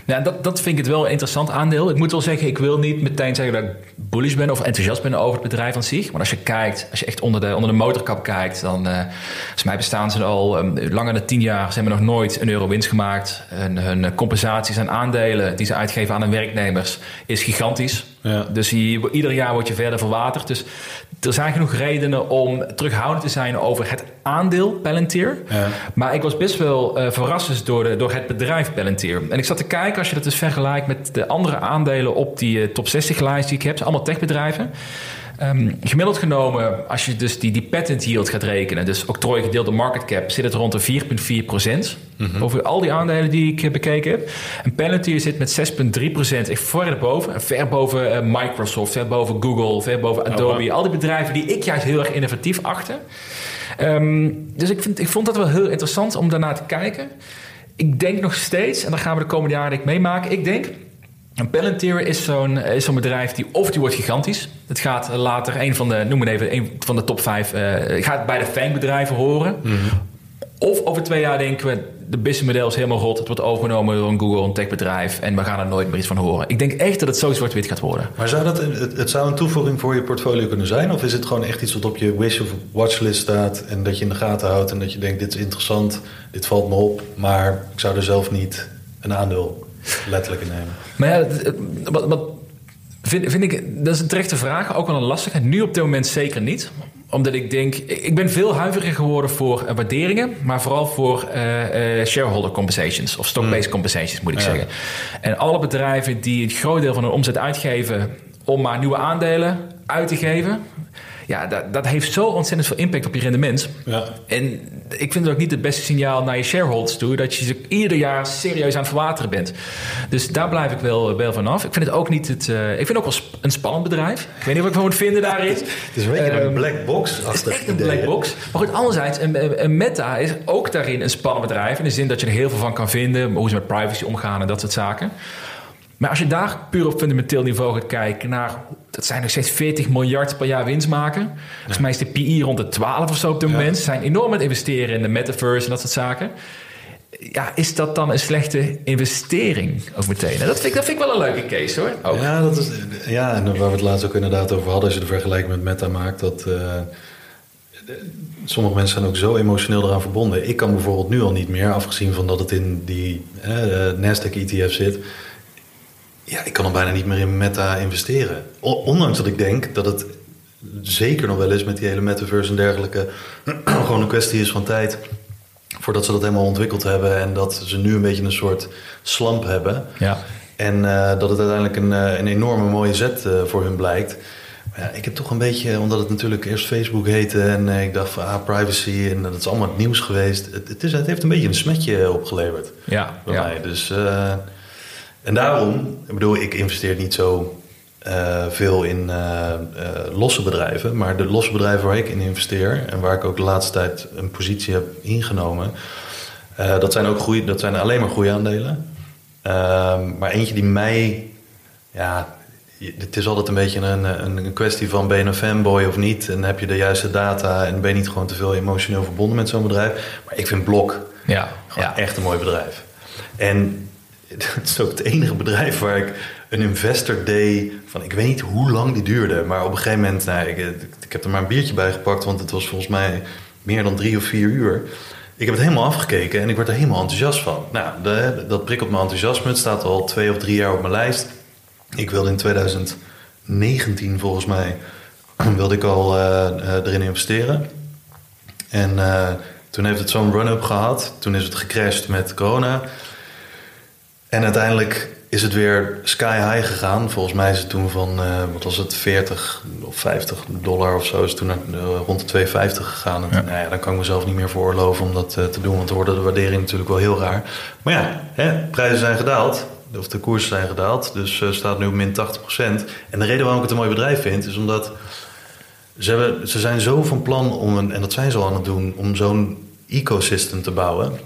Ja, dat, dat vind ik het wel een interessant aandeel. Ik moet wel zeggen, ik wil niet meteen zeggen dat ik bullish ben of enthousiast ben over het bedrijf aan zich. Maar als je kijkt, als je echt onder de, onder de motorkap kijkt, dan uh, volgens mij bestaan ze al um, langer dan tien jaar. Ze hebben nog nooit een euro winst gemaakt. En hun compensaties en aandelen die ze uitgeven aan hun werknemers is gigantisch. Ja. Dus je, ieder jaar word je verder verwaterd. Dus er zijn genoeg redenen om terughoudend te zijn over het aandeel Palantir. Ja. Maar ik was best wel uh, verrast dus door, de, door het bedrijf Palantir. En ik zat te kijken, als je dat dus vergelijkt met de andere aandelen op die uh, top 60 lijst die ik heb, allemaal techbedrijven. Um, gemiddeld genomen, als je dus die, die patent yield gaat rekenen, dus octrooi gedeeld door market cap, zit het rond de 4,4 procent. Mm -hmm. Over al die aandelen die ik bekeken heb. En Palantir zit met 6,3 procent echt ver boven. Ver boven uh, Microsoft, ver boven Google, ver boven Adobe. Oh, wow. Al die bedrijven die ik juist heel erg innovatief achter. Um, dus ik, vind, ik vond dat wel heel interessant om daarnaar te kijken. Ik denk nog steeds, en daar gaan we de komende jaren meemaken. Ik denk, een Palantir is zo'n zo'n bedrijf die of die wordt gigantisch. Het gaat later een van de, noem maar even, een van de top vijf, uh, gaat bij de FANG bedrijven horen. Mm -hmm. Of over twee jaar denken we, de businessmodel is helemaal rot. Het wordt overgenomen door een Google, een techbedrijf. En we gaan er nooit meer iets van horen. Ik denk echt dat het zo zwart-wit gaat worden. Maar zou dat, het, het zou een toevoeging voor je portfolio kunnen zijn? Of is het gewoon echt iets wat op je wish of watchlist staat... en dat je in de gaten houdt en dat je denkt, dit is interessant, dit valt me op... maar ik zou er zelf niet een aandeel letterlijk nemen? Maar ja, wat, wat vind, vind ik, dat is een terechte vraag. Ook wel een lastige. Nu op dit moment zeker niet omdat ik denk, ik ben veel huiveriger geworden voor eh, waarderingen, maar vooral voor eh, eh, shareholder compensations of stock-based compensations moet ik Ja. zeggen. En alle bedrijven die een groot deel van hun omzet uitgeven om maar nieuwe aandelen uit te geven, ja, dat, dat heeft zo ontzettend veel impact op je rendement. Ja. En ik vind het ook niet het beste signaal naar je shareholders toe... dat je ze ieder jaar serieus aan het verwateren bent. Dus daar blijf ik wel, wel van af. Ik vind het ook niet het... eh, ik vind het ook wel sp- een spannend bedrijf. Ik weet niet wat ik van moet vinden daarin. Het is een beetje Ehm, een black box. het is echt een black box. Maar goed, anderzijds, een, een Meta is ook daarin een spannend bedrijf. In de zin dat je er heel veel van kan vinden. Hoe ze met privacy omgaan en dat soort zaken. Maar als je daar puur op fundamenteel niveau gaat kijken naar... dat zijn nog steeds 40 miljard per jaar winst maken. Volgens mij is de PI rond de 12 of zo op dit Ja. moment. Ze zijn enorm aan het investeren in de metaverse en dat soort zaken. Ja, is dat dan een slechte investering ook meteen? En dat vind ik, dat vind ik wel een leuke case hoor. Ook. Ja, dat is, ja, en waar we het laatst ook inderdaad over hadden... als je de vergelijking met Meta maakt... dat eh, sommige mensen zijn ook zo emotioneel eraan verbonden. Ik kan bijvoorbeeld nu al niet meer, afgezien van dat het in die eh, Nasdaq-ETF zit... Ja, ik kan al bijna niet meer in Meta investeren. Ondanks dat ik denk dat het zeker nog wel eens met die hele metaverse en dergelijke... gewoon een kwestie is van tijd voordat ze dat helemaal ontwikkeld hebben... en dat ze nu een beetje een soort slamp hebben... Ja. En eh, dat het uiteindelijk een, eh, een enorme mooie zet eh, voor hun blijkt. Maar ja, ik heb toch een beetje, omdat het natuurlijk eerst Facebook heette... en ik dacht van ah, privacy en dat is allemaal het nieuws geweest. Het, het, is, het heeft een beetje een smetje opgeleverd Ja, bij ja. mij. Dus, en daarom, ik bedoel, ik investeer niet zo eh, veel in eh, eh, losse bedrijven. Maar de losse bedrijven waar ik in investeer... en waar ik ook de laatste tijd een positie heb ingenomen... dat, zijn ook groei, dat zijn alleen maar groeiaandelen. Ehm, maar eentje die mij... Ja, het is altijd een beetje een, een, een kwestie van... ben je een fanboy of niet? En heb je de juiste data... en ben je niet gewoon te veel emotioneel verbonden met zo'n bedrijf? Maar ik vind Blok... Ja, ja. echt een mooi bedrijf. En het is ook het enige bedrijf waar ik een investor day van... Ik weet niet hoe lang die duurde. Maar op een gegeven moment... Nou, ik, ik heb er maar een biertje bij gepakt. Want het was volgens mij meer dan drie of vier uur. Ik heb het helemaal afgekeken en ik word er helemaal enthousiast van. Nou, de- dat prikkelt mijn enthousiasme. Het staat al twee of drie jaar op mijn lijst. Ik wilde in 2019 volgens mij... wilde ik al eh, eh, erin investeren. En eh, toen heeft het zo'n run-up gehad. Toen is het gecrashed met corona. En uiteindelijk is het weer sky high gegaan. Volgens mij is het toen van, eh, wat was het, 40 of 50 dollar of zo. Is het toen naar, eh, rond de 2,50 gegaan. En Ja. nou ja, dan kan ik mezelf niet meer veroorloven om dat eh, te doen. Want dan wordt de waardering natuurlijk wel heel raar. Maar ja, hè, prijzen zijn gedaald. Of de koersen zijn gedaald. Dus staat nu op min 80%. En de reden waarom ik het een mooi bedrijf vind... is omdat ze, hebben, ze zijn zo van plan om, een, en dat zijn ze al aan het doen... om zo'n ecosystem te bouwen.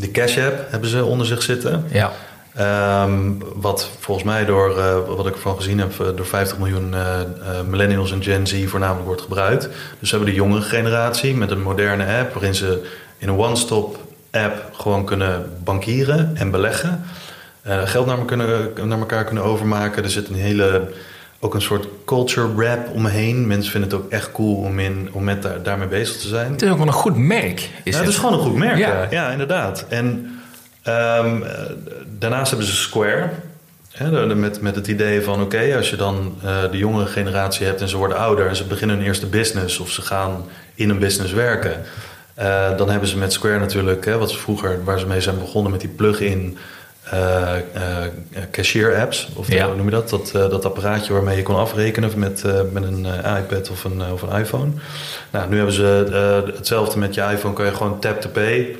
De Cash App hebben ze onder zich zitten. ja. Ehm, wat volgens mij door, eh, wat ik ervan gezien heb, eh, door 50 miljoen eh, millennials en Gen Z voornamelijk wordt gebruikt. Dus ze hebben de jongere generatie met een moderne app waarin ze in een one-stop app gewoon kunnen bankieren en beleggen. Geld naar, me kunnen, naar elkaar kunnen overmaken. Er zit een hele, ook een soort culture rap omheen. Mensen vinden het ook echt cool om, in, om met daar, daarmee bezig te zijn. Het is ook wel een goed merk. Is Ja, het. het is gewoon een goed merk. Ja. Ja, inderdaad. En ehm, eh, daarnaast hebben ze Square. Hè, met, met het idee van oké, als je dan eh, de jongere generatie hebt en ze worden ouder en ze beginnen hun eerste business of ze gaan in een business werken. eh, dan hebben ze met Square natuurlijk, hè, wat ze vroeger, waar ze mee zijn begonnen met die plug-in eh, eh, cashier apps. Of Ja. hoe noem je dat? Dat, eh, dat apparaatje waarmee je kon afrekenen met, met een iPad of een, of een iPhone. Nou, nu hebben ze hetzelfde met je iPhone, kan je gewoon tap to pay.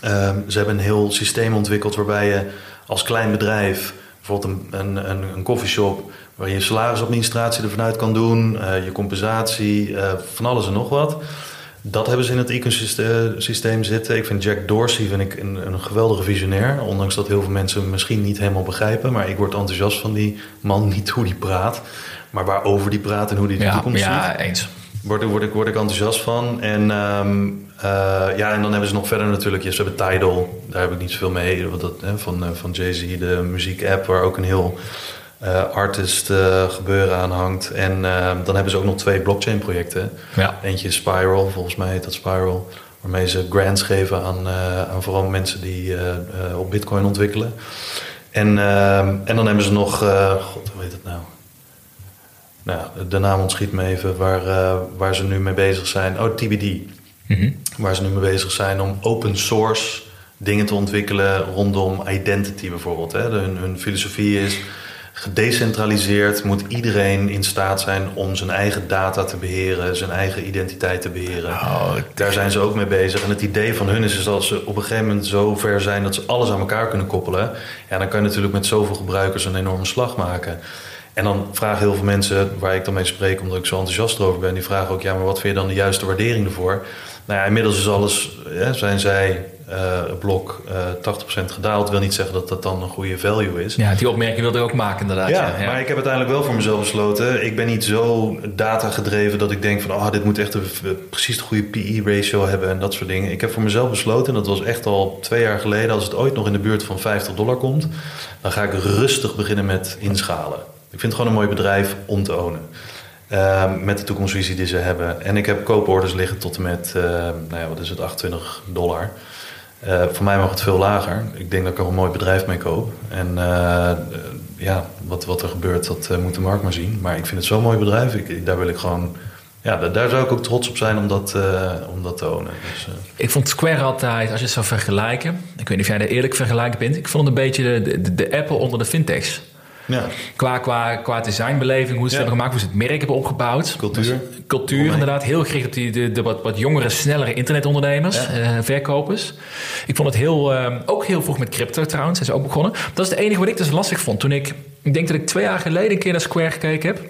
Ehm, ze hebben een heel systeem ontwikkeld waarbij je als klein bedrijf, bijvoorbeeld een, een, een, een coffeeshop, waar je je salarisadministratie ervan uit kan doen, je compensatie, van alles en nog wat. Dat hebben ze in het ecosysteem zitten. Ik vind Jack Dorsey vind ik een, een geweldige visionair. Ondanks dat heel veel mensen hem misschien niet helemaal begrijpen. Maar ik word enthousiast van die man. Niet hoe die praat, maar waarover die praat en hoe die de ja, toekomst ziet. ja, eens. Word, word, ik, word ik enthousiast van. En, ehm, eh, ja, en dan hebben ze nog verder natuurlijk... Ja, ze hebben Tidal, daar heb ik niet zoveel mee. Want dat, hè, van, uh, van Jay-Z, de muziek-app... waar ook een heel uh, artist gebeuren aan hangt. En ehm, dan hebben ze ook nog twee blockchain-projecten. Ja. Eentje is Spiral, volgens mij heet dat Spiral... waarmee ze grants geven aan, aan vooral mensen die op bitcoin ontwikkelen. En, en dan hebben ze nog... God, hoe heet het nou? nou, de naam ontschiet me even, waar, waar ze nu mee bezig zijn. Oh, TBD. Mm-hmm. Waar ze nu mee bezig zijn om open source dingen te ontwikkelen rondom identity bijvoorbeeld. Hè. Hun, hun filosofie is gedecentraliseerd moet iedereen in staat zijn om zijn eigen data te beheren, zijn eigen identiteit te beheren. Oh, Daar zijn ze ook mee bezig. En het idee van hun is, is dat ze op een gegeven moment zo ver zijn dat ze alles aan elkaar kunnen koppelen. Ja, dan kan je natuurlijk met zoveel gebruikers een enorme slag maken. En dan vragen heel veel mensen waar ik dan mee spreek, omdat ik zo enthousiast erover ben, die vragen ook: ja, maar wat vind je dan de juiste waardering ervoor? Nou ja, inmiddels is alles, ja, zijn zij uh, blok uh, 80% gedaald. wil niet zeggen dat dat dan een goede value is. Ja, die opmerking wilde ik ook maken, inderdaad. Ja, ja, maar ik heb uiteindelijk wel voor mezelf besloten. Ik ben niet zo data gedreven dat ik denk van, oh, dit moet echt een, precies de goede PE-ratio hebben en dat soort dingen. Ik heb voor mezelf besloten, en dat was echt al twee jaar geleden, als het ooit nog in de buurt van 50 dollar komt, dan ga ik rustig beginnen met inschalen. Ik vind het gewoon een mooi bedrijf om te ownen. Uh, met de toekomstvisie die ze hebben. En ik heb kooporders liggen tot en met, uh, nou ja, wat is het, 28 dollar. Uh, voor mij mag het veel lager. Ik denk dat ik er een mooi bedrijf mee koop. En eh, ja, wat, wat er gebeurt, dat moet de markt maar zien. Maar ik vind het zo'n mooi bedrijf. Ik, daar wil ik gewoon ja, daar zou ik ook trots op zijn om dat, om dat te ownen. Dus. Ik vond Square altijd, als je het zou vergelijken... ik weet niet of jij er eerlijk vergelijken bent... ik vond het een beetje de, de, de Apple onder de fintechs. Ja. Qua, qua, qua designbeleving, hoe ze het hebben gemaakt, hoe ze het merk hebben opgebouwd. Cultuur. Dus, cultuur, inderdaad. Heel gericht op die, de, de wat, wat jongere, snellere internetondernemers, uh, verkopers. Ik vond het heel, uh, ook heel vroeg met crypto trouwens, zijn ze ook begonnen. Dat is het enige wat ik dus lastig vond. Toen ik, ik denk dat ik twee jaar geleden een keer naar Square gekeken heb.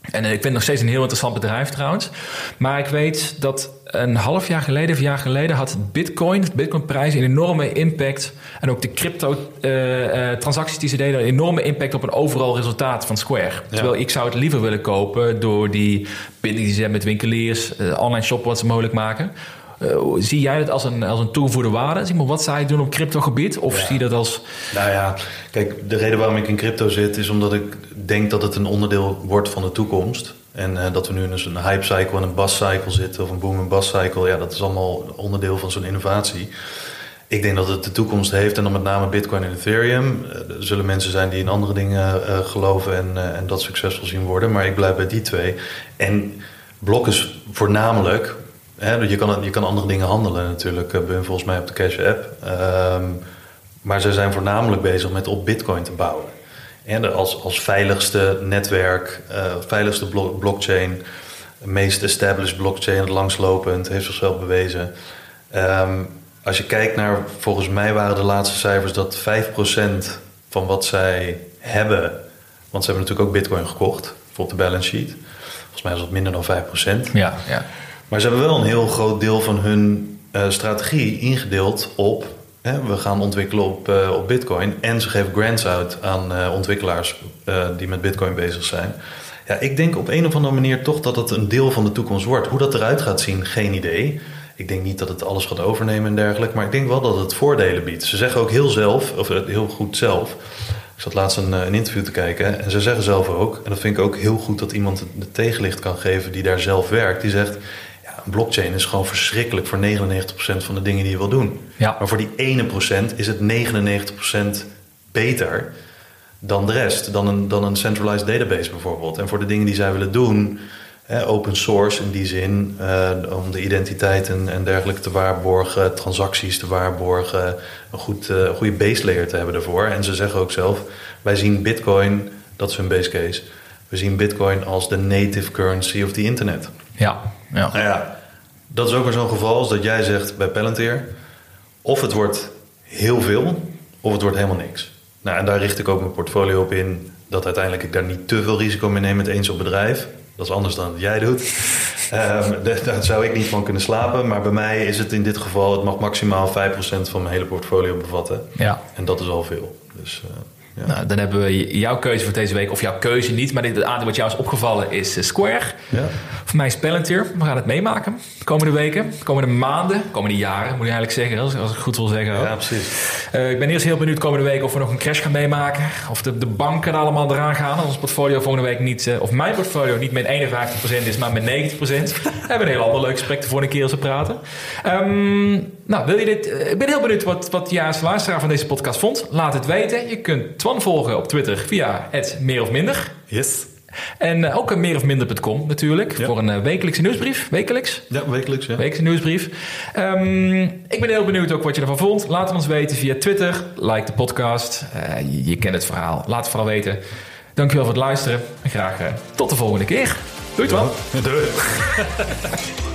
En ik vind het nog steeds een heel interessant bedrijf trouwens. Maar ik weet dat een half jaar geleden of een jaar geleden had Bitcoin, de Bitcoinprijs, een enorme impact. En ook de crypto-transacties uh, die ze deden, een enorme impact op een overal resultaat van Square. Ja. Terwijl ik zou het liever willen kopen door die binding die ze hebben met winkeliers, uh, online shoppen wat ze mogelijk maken. Uh, zie jij het als een, als een toegevoegde waarde? Zeg maar, wat zou je doen op crypto-gebied? Of ja. zie je dat als. Nou ja, kijk, de reden waarom ik in crypto zit is omdat ik denk dat het een onderdeel wordt van de toekomst. En uh, dat we nu in een hype cycle en een bust cycle zitten, of een boom en bust cycle, ja, dat is allemaal onderdeel van zo'n innovatie. Ik denk dat het de toekomst heeft en dan met name Bitcoin en Ethereum. Uh, er zullen mensen zijn die in andere dingen uh, geloven en, en dat succesvol zien worden, maar ik blijf bij die twee. En blok is voornamelijk, je, kan, je kan andere dingen handelen natuurlijk, ben volgens mij op de Cash App. Um, maar ze zijn voornamelijk bezig met op Bitcoin te bouwen. En als, als veiligste netwerk, uh, veiligste blo blockchain, meest established blockchain, langslopend, heeft zichzelf bewezen. Um, als je kijkt naar, volgens mij waren de laatste cijfers dat 5% van wat zij hebben, want ze hebben natuurlijk ook Bitcoin gekocht voor op de balance sheet. Volgens mij is dat minder dan 5%. Ja, ja. Maar ze hebben wel een heel groot deel van hun uh, strategie ingedeeld op Hè, we gaan ontwikkelen op, uh, op Bitcoin. En ze geven grants uit aan uh, ontwikkelaars die met Bitcoin bezig zijn. Ja, ik denk op een of andere manier toch dat het een deel van de toekomst wordt. Hoe dat eruit gaat zien, geen idee. Ik denk niet dat het alles gaat overnemen en dergelijke. Maar ik denk wel dat het voordelen biedt. Ze zeggen ook heel zelf, of heel goed zelf. Ik zat laatst een, een interview te kijken. En ze zeggen zelf ook, en dat vind ik ook heel goed dat iemand de tegenlicht kan geven die daar zelf werkt. Die zegt blockchain is gewoon verschrikkelijk voor 99% van de dingen die je wil doen. Ja. Maar voor die ene procent is het 99% beter dan de rest. Dan een, dan een centralized database bijvoorbeeld. En voor de dingen die zij willen doen, hè, open source in die zin, uh, om de identiteit en, en dergelijke te waarborgen, transacties te waarborgen, een goed, uh, goede base layer te hebben ervoor. En ze zeggen ook zelf, wij zien Bitcoin, dat is hun base case, we zien Bitcoin als de native currency of the internet. Ja, ja. Nou ja, dat is ook weer zo'n geval als dat jij zegt bij Palantir. Of het wordt heel veel, of het wordt helemaal niks. Nou, en daar richt ik ook mijn portfolio op in. Dat uiteindelijk ik daar niet te veel risico mee neem met eens op bedrijf. Dat is anders dan wat jij doet. um, daar zou ik niet van kunnen slapen. Maar bij mij is het in dit geval... het mag maximaal 5% van mijn hele portfolio bevatten. Ja. En dat is al veel. Dus, uh, Nou, dan hebben we jouw keuze voor deze week. Of jouw keuze niet, maar het aandeel wat jou is opgevallen is eh, Square. Ja. Voor mij is Palantir. We gaan het meemaken. Komende weken, komende maanden, komende jaren moet je eigenlijk zeggen. Als, als ik goed wil zeggen. Ja, precies. Uh, ik ben eerst heel benieuwd komende week of we nog een crash gaan meemaken. Of de, de banken allemaal eraan gaan. Als ons portfolio volgende week niet, uh, of mijn portfolio niet met 51% is, maar met 90%. we hebben een heel ander leuk gesprek voor een keer als we praten. Um, nou, wil je dit? Uh, ik ben heel benieuwd wat, wat jij als luisteraar van deze podcast vond. Laat het weten. Je kunt Twan volgen op Twitter via het meer of minder. Yes. En uh, ook meer of minder.com natuurlijk. Ja. Voor een wekelijkse nieuwsbrief. Wekelijks? Ja, wekelijks. Ja. Wekelijkse nieuwsbrief. Um, ik ben heel benieuwd ook wat je ervan vond. Laat het ons weten via Twitter. Like de podcast. Uh, je, je, kent het verhaal. Laat het vooral weten. Dankjewel voor het luisteren. En graag tot de volgende keer. Doei, Twan. Ja, doei.